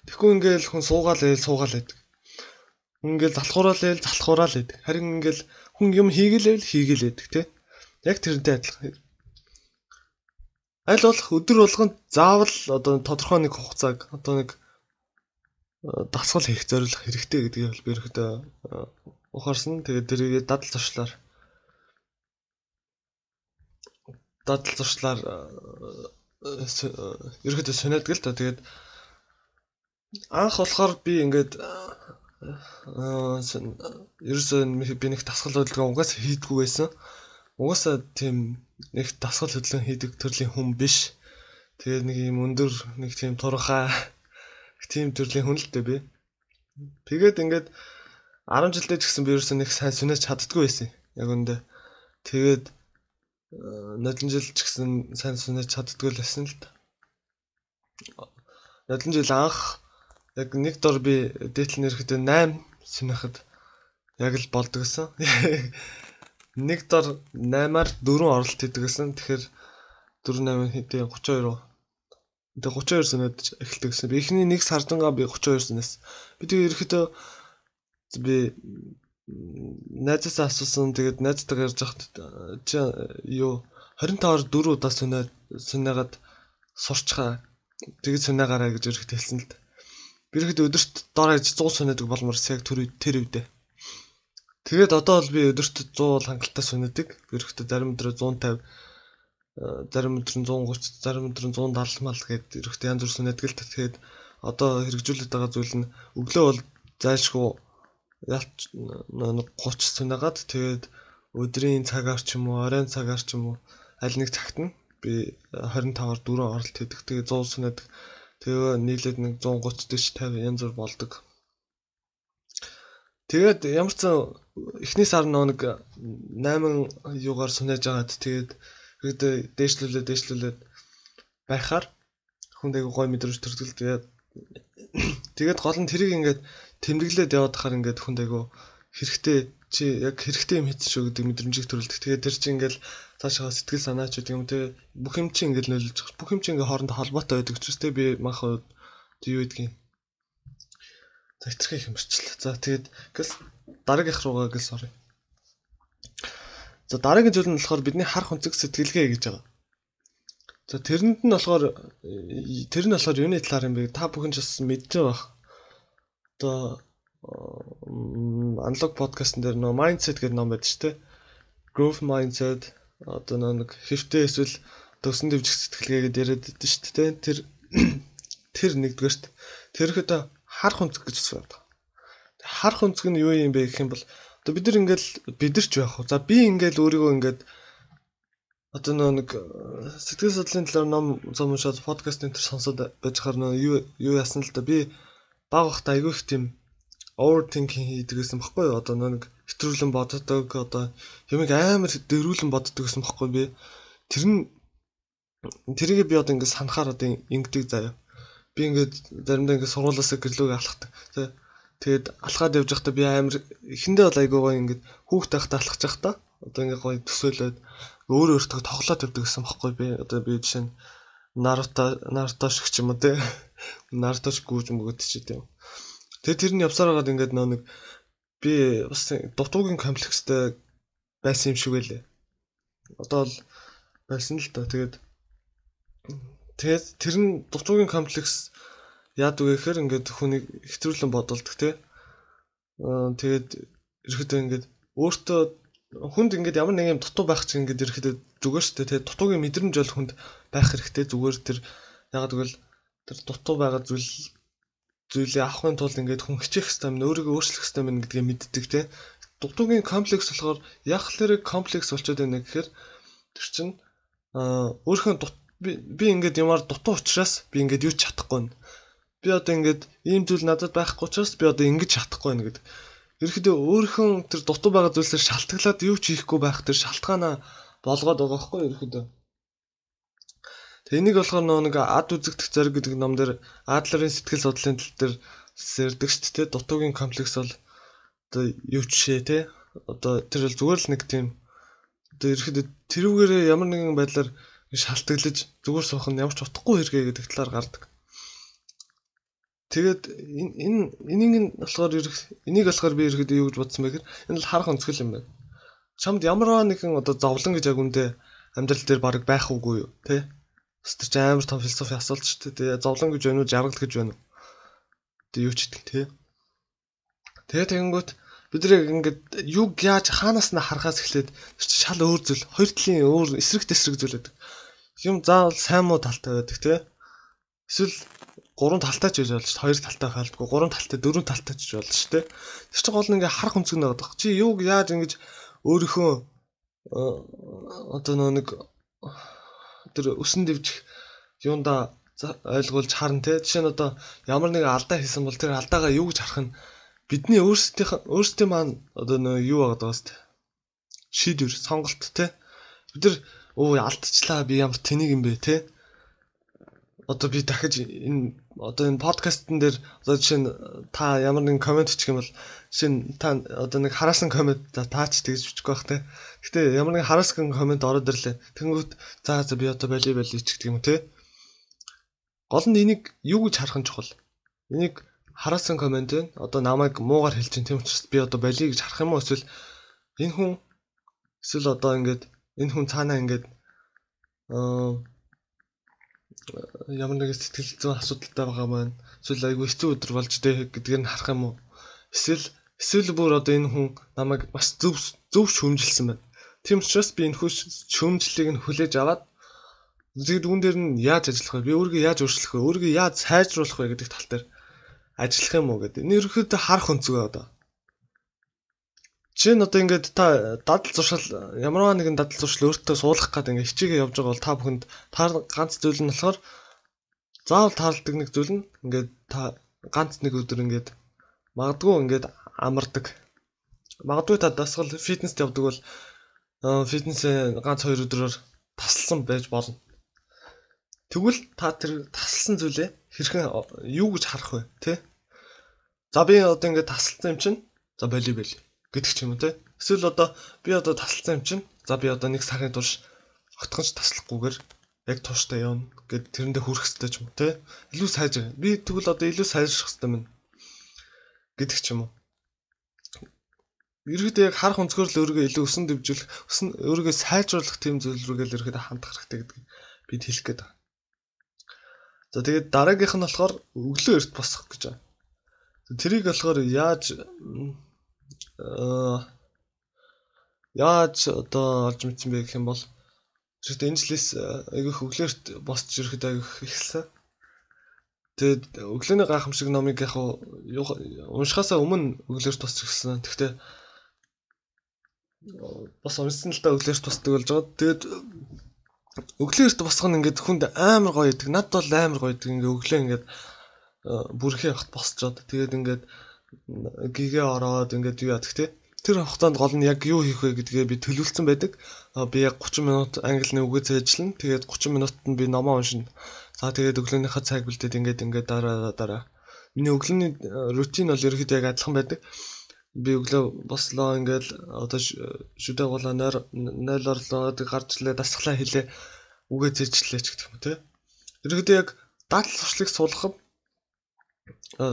Тэгэхгүй ингээл хүн суугаал ээл суугаал байдаг. Ингээл залхуураал ээл залхуураал байдаг. Харин ингээл хүн юм хийгээл байдаг тий. Яг тэрнтэй адилхан. Аль болох өдөр болгонд заавал одоо тодорхой нэг хугацааг одоо нэг э, дасгал хийх зорилго хэрэгтэй гэдгийг бол би ихэдэ ухаарсан. Тэгээд тэрийг дадал зуршлаар дадал зуршлаар э, э, ерөөдөө сонирхдаг л та. Тэгээд анх болохоор би ингээд ерөөсөө би нэг дасгал хөдөлгөөн угаас хийдгүү байсан. Угаасаа тийм нэг дасгал хөдөлгөөн хийдэг төрлийн хүн биш. Тэгээд нэг юм өндөр нэг тийм турхаа *laughs* тийм төрлийн хүн л дээ би. Тэгээд ингээд 10 жилдээ ч гэсэн би ерөөсөө нэг сайн сүнэж чаддгүй байсан. Яг үндэ. Тэгээд нодлон жил ч гэсэн сайн сүнэж чаддгүй л байсан л та. Нодлон жил анх яг нэг дор би дээтэл нэрхэд 8 синахад яг л болдог гэсэн. *laughs* Нэг дор 8-аар 4 оролт хийдэг гэсэн. Тэгэхээр 4 8 хэдийн 32. Тэгээ 32 синад эхэлдэг гэсэн. Би эхний нэг сардангаа би 32 синаас. Би тэгээ ерөөхдөө би найзаас асуусан. Тэгээд найзтайгаа ярьж хахад чи юу 25-аар 4 удаа сүнээд сүнээгээд сурчхаа. Тэгээд сүнээгаараа гэж ерөөхдөө хэлсэн л дээ. Ихэд өдөрт доор аж 100 сүнэдэг болмор яг тэр тэр үедээ. Тэгээд одоо бол би өдөрт 100 бол хангалттай сүнэдэг. Би ихэд зарим өдрөө 150 зарим өдөр нь 130 зарим өдөр нь 170 мал гээд ирэхдээ янз бүр сүнэдэг л тэгээд одоо хэрэгжүүлээд байгаа зүйл нь өглөө бол зайлшгүй ялч 30 сүнэгаад тэгээд өдрийн цагаар ч юм уу оройн цагаар ч юм уу аль нэг цагт нь би 25-аар 4 оролт хийдэг. Тэгээ 100 сүнэдэг. Тэгээ нийлээд нэг 130 40 50 янз бүр болдог. Тэгээд ямар ч эхний сар нэг 8 юугаар сүнэж агаад тэгээд тэгээд дээшлүүлээд дээшлүүлээд байхаар хүнд айгу гой мэдрэмж төрдөг. Тэгээд *coughs* тэгээд гол нь тэрийг ингээд тэмдэглээд яваад хахаар ингээд хүнд айгу хэрэгтэй чи яг хэрэгтэй юм хийсэн шүү гэдэг мэдрэмжийг төрүүлдэг. Тэгээд тэр чинь ингээл цаашаа сэтгэл санаач гэдэг юм те бүх юм чинь ингээл нөлөөлж байгаа. Бүх юм чинь ингээ хоорондоо холбоотой байдаг учраас те би манх юу гэдгийг За хэтэрхий их юмэрчлээ. За тэгээд гэл дараагийнх руугаа гэл sorry. За дараагийн зүйл нь болохоор бидний харах өнцөг сэтгэлгээ гэж байгаа. За тэрэнд нь болохоор тэр нь болохоор юуны талаар юм бэ? Та бүхэн ч бас мэддэг байх. Одоо аналог подкастн дээр нөө mindset гэдэг ном байдаг шүү дээ. Growth mindset одоо нэг хэвтэй эсвэл төгсөн дэвжих сэтгэлгээ гэдээ яриад байдаг шүү дээ. Тэр *coughs* тэр нэгдүгээрт тэрхэд харах өнцөг гэж байна. Харах өнцөг нь юу юм бэ гэх юм бол одоо бид нар ингээл бид нар ч байх уу. За би ингээл өөрийгөө ингээд одоо нэг сэтгэл судлалын талаар ном зам уншаад подкаст энэ төр сонсоод байж хаар нөө юу юу яасан л да би баг бахта айгүй их тийм overthinking хийдэг гэсэн баггүй? Одоо нэг хэтрүүлэн боддог одоо юмыг амар дөрүүлэн боддог гэсэн баггүй би. Тэр нь тэрийг би одоо ингээд санахаар одоо ингэдэг заяа. Би ингээд заримдаа ингээд сургуулаасаа гэрлүүгээ алхахдаг. Тэгээд алхаад явж байхдаа би амар эхэндээ бол айгүй гоё ингээд хүүхдээ ахтаа алхаж байхдаа одоо ингээд гоё төсөөлөд өөр өөртөө тоглоод явдаг гэсэн баггүй би. Одоо би жишээ нь Наруто Наруто шиг ч юм уу те. *laughs* Наруто шиг гүйж мөгөд чи тийм. Тэгээ тэр нь явсаар хагаад ингээд нөө нэг би бас дутуугийн комплекстэй байсан юм шиг байлээ. Одоо л байсан л та. Тэгээд тэгээд тэр нь дутуугийн комплекс яадаг вэ гэхээр ингээд хүнийг хэтрүүлэн бодолдог тий. Аа тэгээд ерөөдөө ингээд өөртөө хүнд ингээд ямар нэг юм дутуу байх чинь ингээд ерөөдөө зүгээр шүү дээ тий. Дутуугийн мэдрэмж бол хүнд байх хэрэгтэй зүгээр тэр ягаад гэвэл тэр дутуу байгаа зүйл зүйлээ авахын тулд ингээд хүн хичээх хэрэгтэй юм өөрийгөө өөрчлөх хэрэгтэй юм гэдгийг мэддэг те. Дугтуугийн комплекс болохоор яг л комплекс болчиход байна гэхээр тэр чинь аа өөрийнхөө би ингээд ямаар дутуу учраас би ингээд юу ч чадахгүй байна. Би одоо ингээд ийм зүйл надад байхгүй учраас би одоо ингэж чадахгүй байна гэдэг. Ерхэдөө өөрийнхөө тэр дутуу байгаа зүйлсээр шалтгаалаад юу ч хийхгүй байх тэр шалтгаанаа болгоод байгаа байхгүй ерхэдөө. Тэгээ энийг болохоор нөө нэг ад үзэгдэх зориг гэдэг ном дээр Адлерын сэтгэл судлалын тал дээр сэрдэг шүү дээ. Дутуугийн комплекс бол одоо юу жишээ те одоо тэр бол зүгээр л нэг тийм одоо ерөөхдөө тэрүүгээрээ ямар нэгэн байдлаар шалтгаглаж зүгээр суух нь ямар ч утгагүй хэрэгэ гэдэг талаар гардаг. Тэгээд энэ энэ энийг нь болохоор энийг болохоор би ерөөхдөө юу гэж бодсон бэ гэхээр энэ л харах өнцгөл юм байна. Чамд ямар нэгэн одоо зовлон гэж яг үндэ амьдрал дээр баг байх уугүй юу те Тэр чинь амар том философи асуулт шүү дээ. Тэгээ зовлон гэж байна уу, жаргал гэж байна уу? Тэгээ юу ч гэдэг тий. Тэгээ тэгэнгүүт бид нэг ингээд юг яаж хаанаас нь харахаас эхлээд тэр чинь шал өөр зүйл. Хоёр талын өөр эсрэг тесрэг зүйл байдаг. Юм заавал сайн муу талтай байдаг тий. Эсвэл гурван талтай ч байж болно шүү. Хоёр талтай хайлтгүй, гурван талтай, дөрвөн талтай ч болно шүү дээ. Тэр чинь гол нь ингээ харах өнцөг нэг байдаг. Чи юуг яаж ингэж өөрийнхөө одоо нэг тэр өсөн дэвжих юунда ойлгуулж харна те. Жишээ нь одоо ямар нэг алдаа хийсэн бол тэр алдаагаа юу гэж харах нь бидний өөрсдийнх өөрсдийн маань одоо нөө юу байгаа даас те. Шийдвэр, сонголт те. Бид нар өө алдчихлаа би ямар тэнийг юм бэ те. Одоо би дахиж энэ одоо энэ подкастн дээр одоо жишээ нь та ямар нэгэн комент бичих юм бол жишээ нь та одоо нэг хараасан комент таач тэгж бичих байх те. Гэтэ ямар нэг хараасан комент ороод ирлээ. Тэнгүүт за за би одоо бали бали ч гэх юм те. Гол нь энийг юу гэж харах нь чухал. Энийг хараасан комент байна. Одоо намайг муугар хэлж чинь тийм учраас би одоо бали гэж харах юм уу эсвэл энэ хүн эсвэл одоо ингээд энэ хүн цаанаа ингээд аа ямар нэгэн сэтгэл зүйн асуудалтай байгаа маань эсвэл айгүй хэцүү өдөр болж дээ гэдгийг нь харах юм уу? Эсвэл эсвэл бүр одоо энэ хүн намайг бас зөв зөв шүүмжилсэн байна. Тийм учраас би энэ хүч шүүмжлэлийг нь хүлээж аваад тэгээд үүн дээр нь яаж ажиллах вэ? Би өөрийгөө яаж өөрчлөх вэ? Өөрийгөө яаж сайжруулах вэ гэдэг тал дээр ажиллах юм уу гэдэг. Энэ ерөөхдөө харах өнцгөө одоо. Нь одоо ингээд та дадал зуршил ямарваа нэгэн дадал зуршил өөртөө суулгах гэдэг ингээд хичээгээ явж байгаа бол та бүхэнд таар ганц зүйл нь болохоор заавал тааралдаг нэг зүйл нь ингээд та ганц нэг өдөр ингээд магадгүй ингээд амардаг. Магадгүй та дасгал фитнест явдаг бол фитнесээ ганц хоёр өдрөөр таслсан байж болно. Тэгвэл та тэр тасалсан зүйлээ хэрхэн юу гэж харах вэ, тэ? За би одоо ингээд тасалсан юм чинь за боли боли гэдэг ч юм уу те. Эсвэл одоо би одоо тасалсан юм чинь за би одоо нэг сарын турш огтхонч таслахгүйгээр яг тууштай явна гэд тэрэндээ хүрэх хэрэгтэй ч юм те. Илүү сайжрах. Би тэгвэл одоо илүү сайжрах хэрэгтэй мэн гэдэг ч юм уу. Ерөөдөө яг харах өнцгөр л өөрийгөө илүү өсөн дэвжүүлэх, өсөн өөрийгөө сайжруулах тийм зүйл рүүгээ л ерөөдөө хандах хэрэгтэй гэдэг бид хэлэх гээд байна. За тэгээд дараагийнх нь болохоор өглөө эрт босох гэж байна. Тэрийг болохоор яаж яаж одоо олж мэдсэн бэ гэх юм бол Тэгэхдээ энэ жилээс э, айгүйх өглөөрт босч ирэхэд айгүйх ихэлсэн. Тэгээд өглөөний гайхамшиг номыг яг уншихаасаа өмнө өглөөрт босч ирсэн. Тэгэхдээ бас уншсан л та өглөөрт босдог болж байгаа. Тэгээд өглөөрт босох нь ингээд хүнд амар гоё идэг. Над бол амар гоё идэг. Ингээд өглөө ингээд э, бүрхээ явахт босчоод тэгээд ингээд гигээ ороод ингээд юу яадаг те. Тэр хугацаанд гол нь яг юу хийх вэ гэдгээ би төлөвлөсөн байдаг. Би яг 30 минут англи үгээ цээжлэн. Тэгээд 30 минутад нь би номоо уншина. За тэгээд өглөөнийхөө цаг бэлдээд ингээд ингээд дараа дараа. Миний өглөөний рутин бол ерөөхдөө яг адилхан байдаг. Би өглөө бослоо ингээд одоо шүдэ гуулаа нойр нойл орлоо гарч лээ дасглаа хэлээ үгээ цээжлээ ч гэх юм те. Ерөөхдөө яг дадал туршлыг суулгах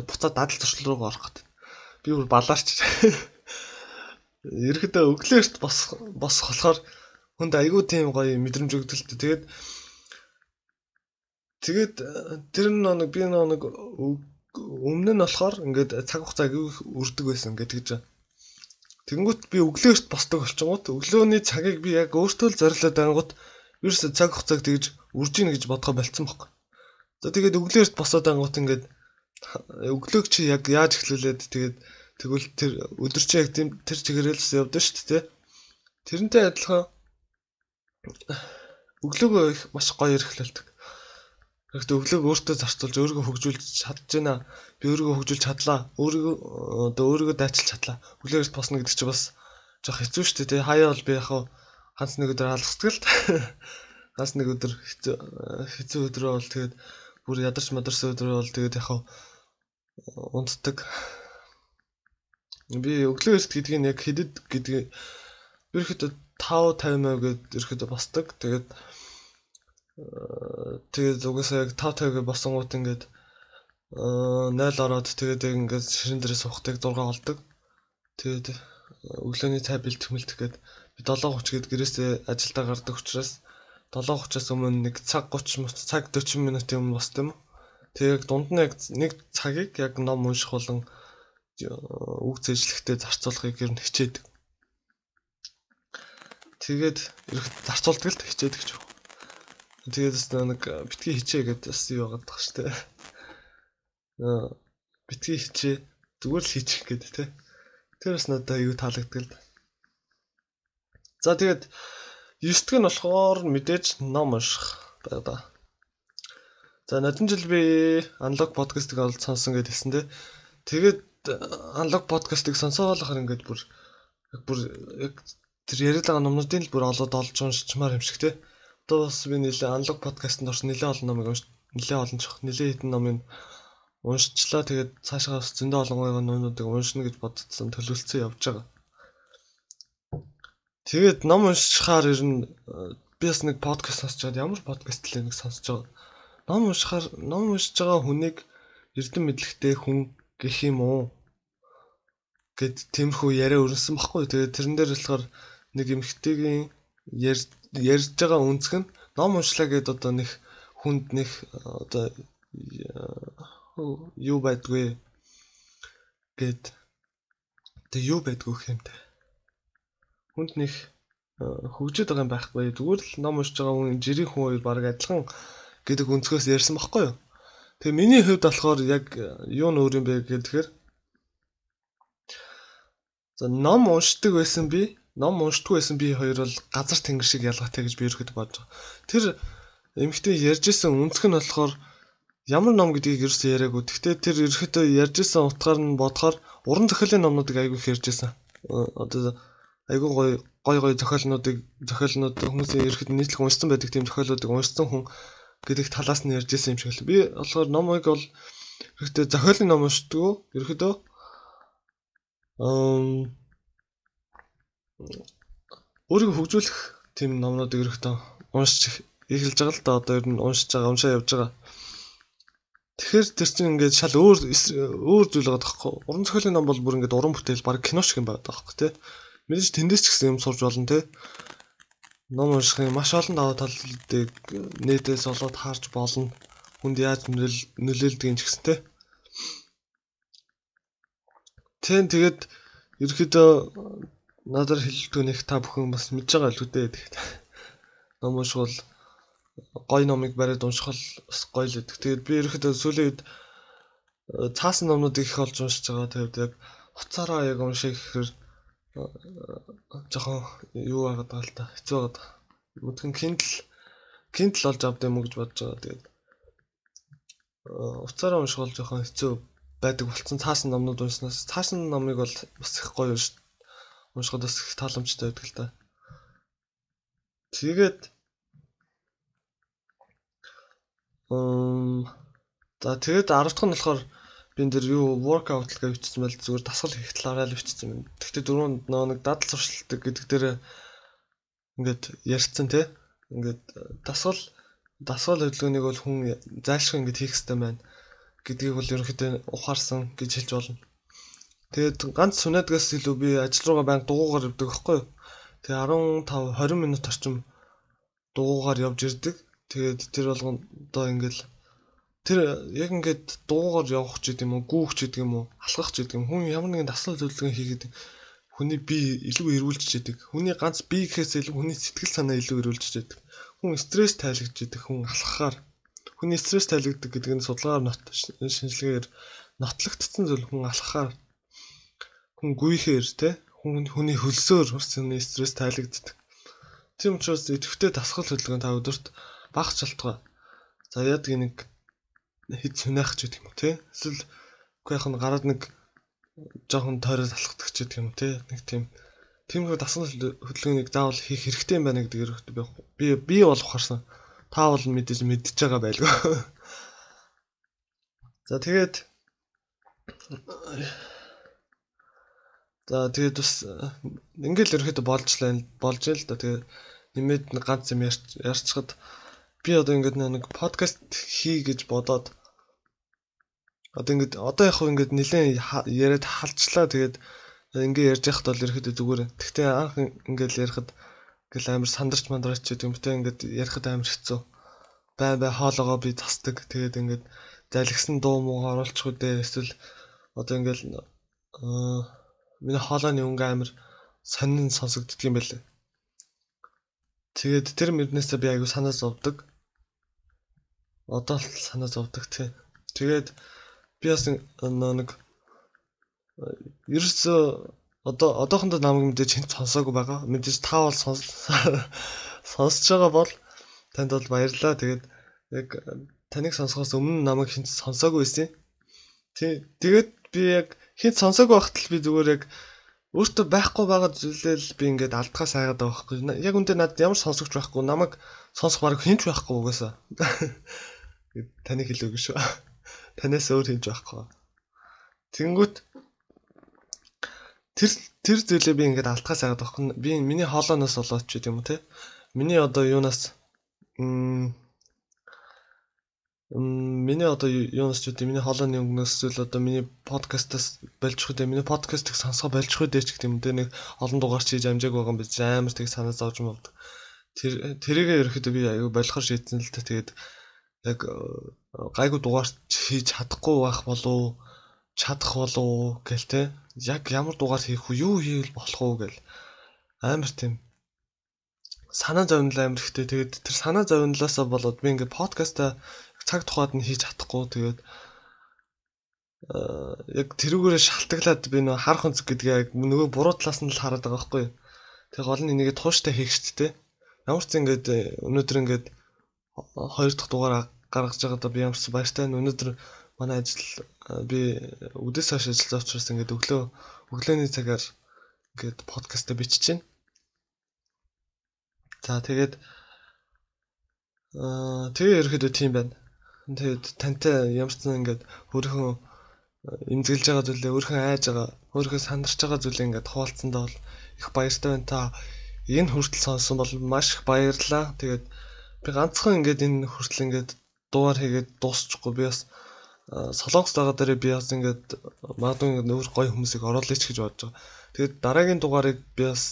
буцаад дадал туршил руу орох гэдэг би бүр балаарч. Ерөөдөө өглөөрт бос босох болохоор хүнд айгүй тийм гоё мэдрэмж өгдөлтөө тэгээд тэгээд тэр нэг би нэг өмнө нь болохоор ингээд цаг хугацаа айгүй үрдэг байсан гэдэг гэж Тэнгүүт би өглөөрт босдог болчихгоот өглөөний цагийг би яг өөртөө л зориулаад ангууд ерөөсө цаг хугацааг тэгж үрж ийн гэж бодгоо болцсон байхгүй. За тэгээд өглөөрт босоод ангууд ингээд өглөөг чи яг яаж эхлүүлээд тэгээд тэгвэл тэр өдөр чи яг тийм тэр чигээрээс явдсан шүү дээ. Тэрнтэй адилхан өглөөгөө их маш гоё эрхлэлдэг. Гэхдээ өглөөг өөртөө зарцуулж өөрийгөө хөгжүүлж чадж байна. Би өөрийгөө хөгжүүлж чадлаа. Өөрийгөө одоо өөрийгөө дайчилж чадлаа. Өглөөгөөс босно гэдэг чинь бас жоох хэцүү шүү дээ. Хаяа бол би яг ганц нэг өдөр алгацдаг л. Ганц нэг өдөр хэцүү хэцүү өдрөө бол тэгээд бүр ядарч мадарсан өдрөө бол тэгээд яг унтдаг. Би өглөө эрт гэдгийг яг хэдэд гэдгийг ерөөхдөө 5 50 гээд ерөөхдөө босдог. Тэгээд тэгээд угаасаа яг 5 50 гээд босонгууд ингээд 0 ороод тэгээд ингээд ширэн дээрээ суухдаг 6 болдог. Тэгээд өглөөний цай бэлтгэх мэлтгэх гээд би 7:30 гээд гэрээсээ ажилдаа гардаг учраас 7:30-аас өмнө нэг цаг 30 цаг 40 минутын өмнө босд юм. Тэгээд дунд нь яг нэг цагийг яг ном унших болон үг зэжлэхтэй зарцуулахыг ер нь хичээдэг. Тэгээд ерх зарцуулдаг л хичээдэг ч. Тэгээд бас нэг битгий хичээ гэдэг бас юу байгаа дах штэ. Аа битгий хичээ зүгээр л хийчих гэдэг те. Тэр бас надад аюу таалагддаг л. За тэгээд 9 дэх нь болохоор мэдээж ном унших байгаа. За нодон жил би аналог подкастыг олж сонсон гэдээ хэлсэн те. Тэгээд аналог подкастыг сонсоолохоор ингээд бүр яг бүр яг тэр яриад байгаа номнуудын л бүр олоод олж уншчмаар юм шиг те. Одоо бас би нэлээ аналог подкастт орсон нэлээ олон номыг унш нэлээ олон чих нэлээ хэдэн номыг уншчлаа. Тэгээд цаашаа бас зөндөө олон гоё номнуудыг уншина гэж бодсон төлөвлөсөн явж байгаа. Тэгээд ном уншихаар ер нь би бас нэг подкаст байгаад ямар подкаст л нэг сонсож байгаа ном уншихаар ном уншиж байгаа хүнийг эрдэм мэдлэгтэй хүн гэх юм уу гэд тиймэрхүү яриа өрнөсөн баггүй. Тэгээд тэрэн дээр болохоор нэг эмхтэйгийн ярьж байгаа үнцг нь ном уншлаа гэд одоо нэг хүнд нэг одоо юу байдгүй гэд тэг юу байдгүй хэмтэй. Хүнд нэг хөгжөд байгаа юм байхгүй. Зүгээр л ном уншиж байгаа хүн жирийн хүн хоёр баг адилхан гэдэг өнцгөөс ярьсан баггүй юу. Тэгээ миний хувьд болохоор яг юу нь өөр юм бэ гэхээр За ном уншдаг байсан би, ном уншдаг байсан би хоёр бол газар тэнгэр шиг ялгаатай гэж би ерөөхдөө бодож байгаа. Тэр эмхтэй ярьжсэн үнцг нь болохоор ямар ном гэдгийг ерөөсөө яриаггүй. Гэхдээ тэр ерөөхдөө ярьжсэн утгаар нь бодохоор уран зохиолын номнуудыг айгүй их ярьжсэн. Одоо айгүй гоё гой гой зохиолнуудыг зохиолнууд хүмүүсийн ерөөхдөө нийтлэг уншсан байдаг тийм зохиолуудыг уншсан хүн гэдэг талаас нь ярьж исэн юм шиг л. Би болохоор номыг бол ерөөхдөө зохиолын ном уншдаг. Ерөөхдөө ам өөрийгөө хөгжүүлэх тийм номнуудыг ерөөхдөө уншиж эхэлж байгаа л да. Одоо ер нь уншиж байгаа, уншаа явж байгаа. Тэгэхээр тэр чинь ингээд шал өөр өөр зүйл байгаа тоххой. Уран зохиолын ном бол бүр ингээд уран бүтээл баг кино шиг юм байгаа тоххой тий. Мэдээж тэндээс ч гэсэн юм сурж болно тий ном уншихын маш олон даваа талуудыг нэтээс олоод харж болно. Хүнд яаж нөлөөлдгийг ч гэсэн те. Тэн тэгээд ерөөдөө надад хэлэлтгүй нэг та бүхэн бас мэдж байгаа л үдээ. Тэгээд ном уншвал гой номыг бариад унших бол бас гоё л гэдэг. Тэгээд би ерөөдөө сүүлийн үед цаасан номнуудыг их олж уншиж байгаа. Тэгээд яг хуцаараа яг унших гэхээр жоохон юу байгаад байгаа л та хэцүү байгаад байгаа. Мөдгөн Kindle Kindle олж авд юм уу гэж бодож байгаа. Тэгээд уцаараа унших бол жоохон хэцүү байдаг болцсон. Цаасан номнууд уншснаас цаасан номыг бол бас их гоё. Уншихад бас их тааламжтай байдаг л та. Тэгээд Мм за тэгээд 10 дахь нь болохоор би энэ дэр юу workout л гэж бичсэн байл зүгээр дасгал хийх талаараа л бичсэн юм. Гэхдээ дөрөв нэг дадал сурчлалт гэдэг дээр ингээд ярьцсан тий. Ингээд дасгал дасгал хөдөлгөөнийг бол хүн зайлшгүй ингээд хийх хэрэгтэй байна гэдгийг бол ерөнхийдөө ухаарсан гэж хэлж болно. Тэгээд ганц сүнэдгээс илүү би ажил руугаа баян дугуугаар явдаг байхгүй юу? Тэгээ 15 20 минут орчим дугуугаар явж ирдэг. Тэгээд тэр болгондоо ингээл тэр яг ингээд дуугаар явах ч гэдэг юм уу, гүүх ч гэдэг юм уу, алхах ч гэдэг юм. Хүн ямар нэгэн дасгал зөвлөгөө хийгээд хүний бие илүү эрүүлж яадаг. Хүний ганц бие гэхээс илүү хүний сэтгэл санаа илүү эрүүлж яадаг. Хүн стресс тайлгж яадаг. Хүн алхахаар хүний стресс тайлгдаг гэдэг нь судалгаар нот шинжилгээгээр нотлогдсон зүйл хүн алхахаар хүн гүйхээр те хүн хүний хөлсөөр хүний стресс тайлгддаг. Тийм учраас идэвхтэй дасгал хөдөлгөөн та өдөрт баг шалтгаан. За яадаг нэг хэд сүнэх ч гэдэг юм тий. Эсвэл үгүй яг нь гараад нэг жоохон тойрол алхдаг ч гэдэг юм тий. Нэг тийм тиймэрхүү дасгал хөдөлгөөнийг заавал хийх хэрэгтэй юм байна гэдэг өрөөхтэй би би бол ухаарсан. Та бол мэдээж мэдж байгаа байлгүй. *laughs* За тэгээд За тэгээд бас ингээл ерөөхдөө болж лаа болж л да. Тэгээд нэмээд ганц юм ярьцхад би одоо ингээд нэг подкаст хий гэж бодоод Одоо ингээд одоо яг хөө ингээд нэлээд яриад халчлаа тэгээд ингээ ярьж яхад бол ерөөхдөө зүгээр. Гэхдээ анх ингээд ярихад ингээл амар сандарч мандарч ч юм те ингээд ярихад амар хэцүү. Бай бай хоолоогоо би засдаг. Тэгээд ингээд залгсан дуу муугаа оруулчих үү дээ. Эсвэл одоо ингээл аа миний хоолойны өнгө амар сонин сонсогддөг юм байлээ. Тэгээд тэр мөрнөөсөө би аягүй санаа зовдөг. Одоо л санаа зовдөг тий. Тэгээд би бас нэг ерөөсөө одоо одоохондоо намайг мэдээж хэн сонсоогүй байгаа. Мэдээж та бол *laughs* сонсож байгаа бол танд бол баярлалаа. Тэгээд яг таныг сонсохоос өмнө намайг хэн сонсоогүй байсан. Тий. Тэгээд би яг хэн сонсоогүй байхад л би зүгээр яг өөртөө байхгүй байгаа зүйлээ л би ингээд алдхаас айгаад байгаа байхгүй. Яг үндэ надад ямар сонсогч байхгүй. Намайг сонсох баг хинч байхгүй угаасаа. *laughs* Таныг хэлээгүй шүү. Танаас өөр хийж байхгүй. Тэнгүүт тэр тэр зүйлээ би ингээд алтгаас агаад байхгүй. Би миний хоолооноос болоод ч юм уу те. Миний одоо юунаас м миний одоо юунаас ч үгүй миний хоолойны өнгнөөс зүйл одоо миний подкастаас болж хөдөө миний подкастыг сонсгоо болж хөдөө ч гэх юм те нэг олон дугаар хийж амжааг байгаа юм биш амар тэг санаа зовж болдог. Тэр тэрийгээ ерөөхдөө би аюу болохоор шийдсэн л та тэгээд яг гайгүй дугаарч хийж чадахгүй байх болов чадах болов гэл те. Яг ямар дугаар хийх вэ? Юу хийвэл болох вэ гэл. Амар тийм. Санаа зовнил амар ихтэй. Тэгээд тэр санаа зовнилаасаа болоод би ингээд подкаста цаг тухайд нь хийж чадахгүй. Тэгээд яг тэрүүгээрээ шалтгаалаад би нөө харах өнцөг гэдгээ яг нөгөө буруу талаас нь л хараад байгаа байхгүй. Тэгээ гол нь энийг тууштай хийх шүү дээ. Ямар ч ингээд өнөөдөр ингээд хоёр дахь дугаар гаргаж байгаадаа би ямарч баяртай байна. Өнөөдөр манай ажил би үдээс хойш ажиллаж учраас ингээд өглөө өглөөний цагаар ингээд подкастаа бичиж байна. За тэгээд аа тэгээ ерөөхдөө тийм байна. Тэгээд тантай ямарчсан ингээд өөрийнхөө эмзэглэж байгаа зүйлээ өөрийнхөө айж байгаа өөрийнхөө сандарч байгаа зүйлээ ингээд хуваалцсандаа бол их баяртай байна та энэ хүртэл сонссон бол маш их баярлалаа. Тэгээд би ганцхан ингээд энэ хүртэл ингээд дуугаар хийгээд дуусчихгүй би бас солонгос дагаа дээр би бас ингээд магадгүй ингээд өөр гоё хүмүүсийг оруулаач гэж бодож байгаа. Тэгээд дараагийн дугаарыг би бас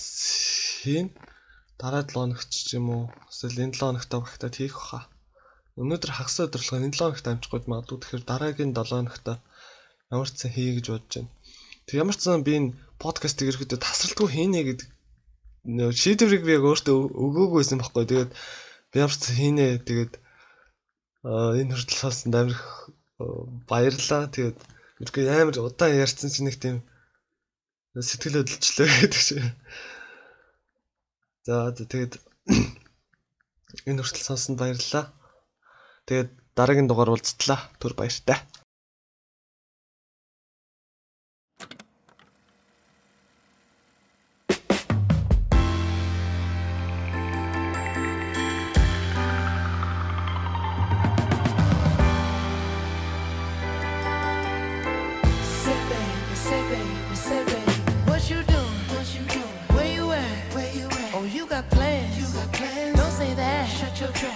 хийн. Дараа 7 хоногт ч юм уу эсвэл энэ 7 хоногт багтаад хийх баха. Өнөөдөр хагас өдрлөгөө энэ 7 хоногт амжихгүй магадгүй тэгэхээр дараагийн 7 хоногт ямар ч сан хий гэж бодож байна. Тэг ямар ч сан би энэ подкастыг ирэхдээ тасралтгүй хийнэ гэдэг шийдвэрийг би яг өөртөө өгөөгүйсэн байхгүй. Тэгээд би ямар ч хийнэ тэгээд энэ хүртэл сонсон амирх баярлаа. Тэгээд мэдгүй амар удаан ярьсан чинь нэг тийм сэтгэл хөдлөлчлөө гэдэг шиг. За тэгээд *coughs* энэ хүртэл сонсон баярлалаа. Тэгээд дараагийн дугаар уулзтлаа. Түр баяртай.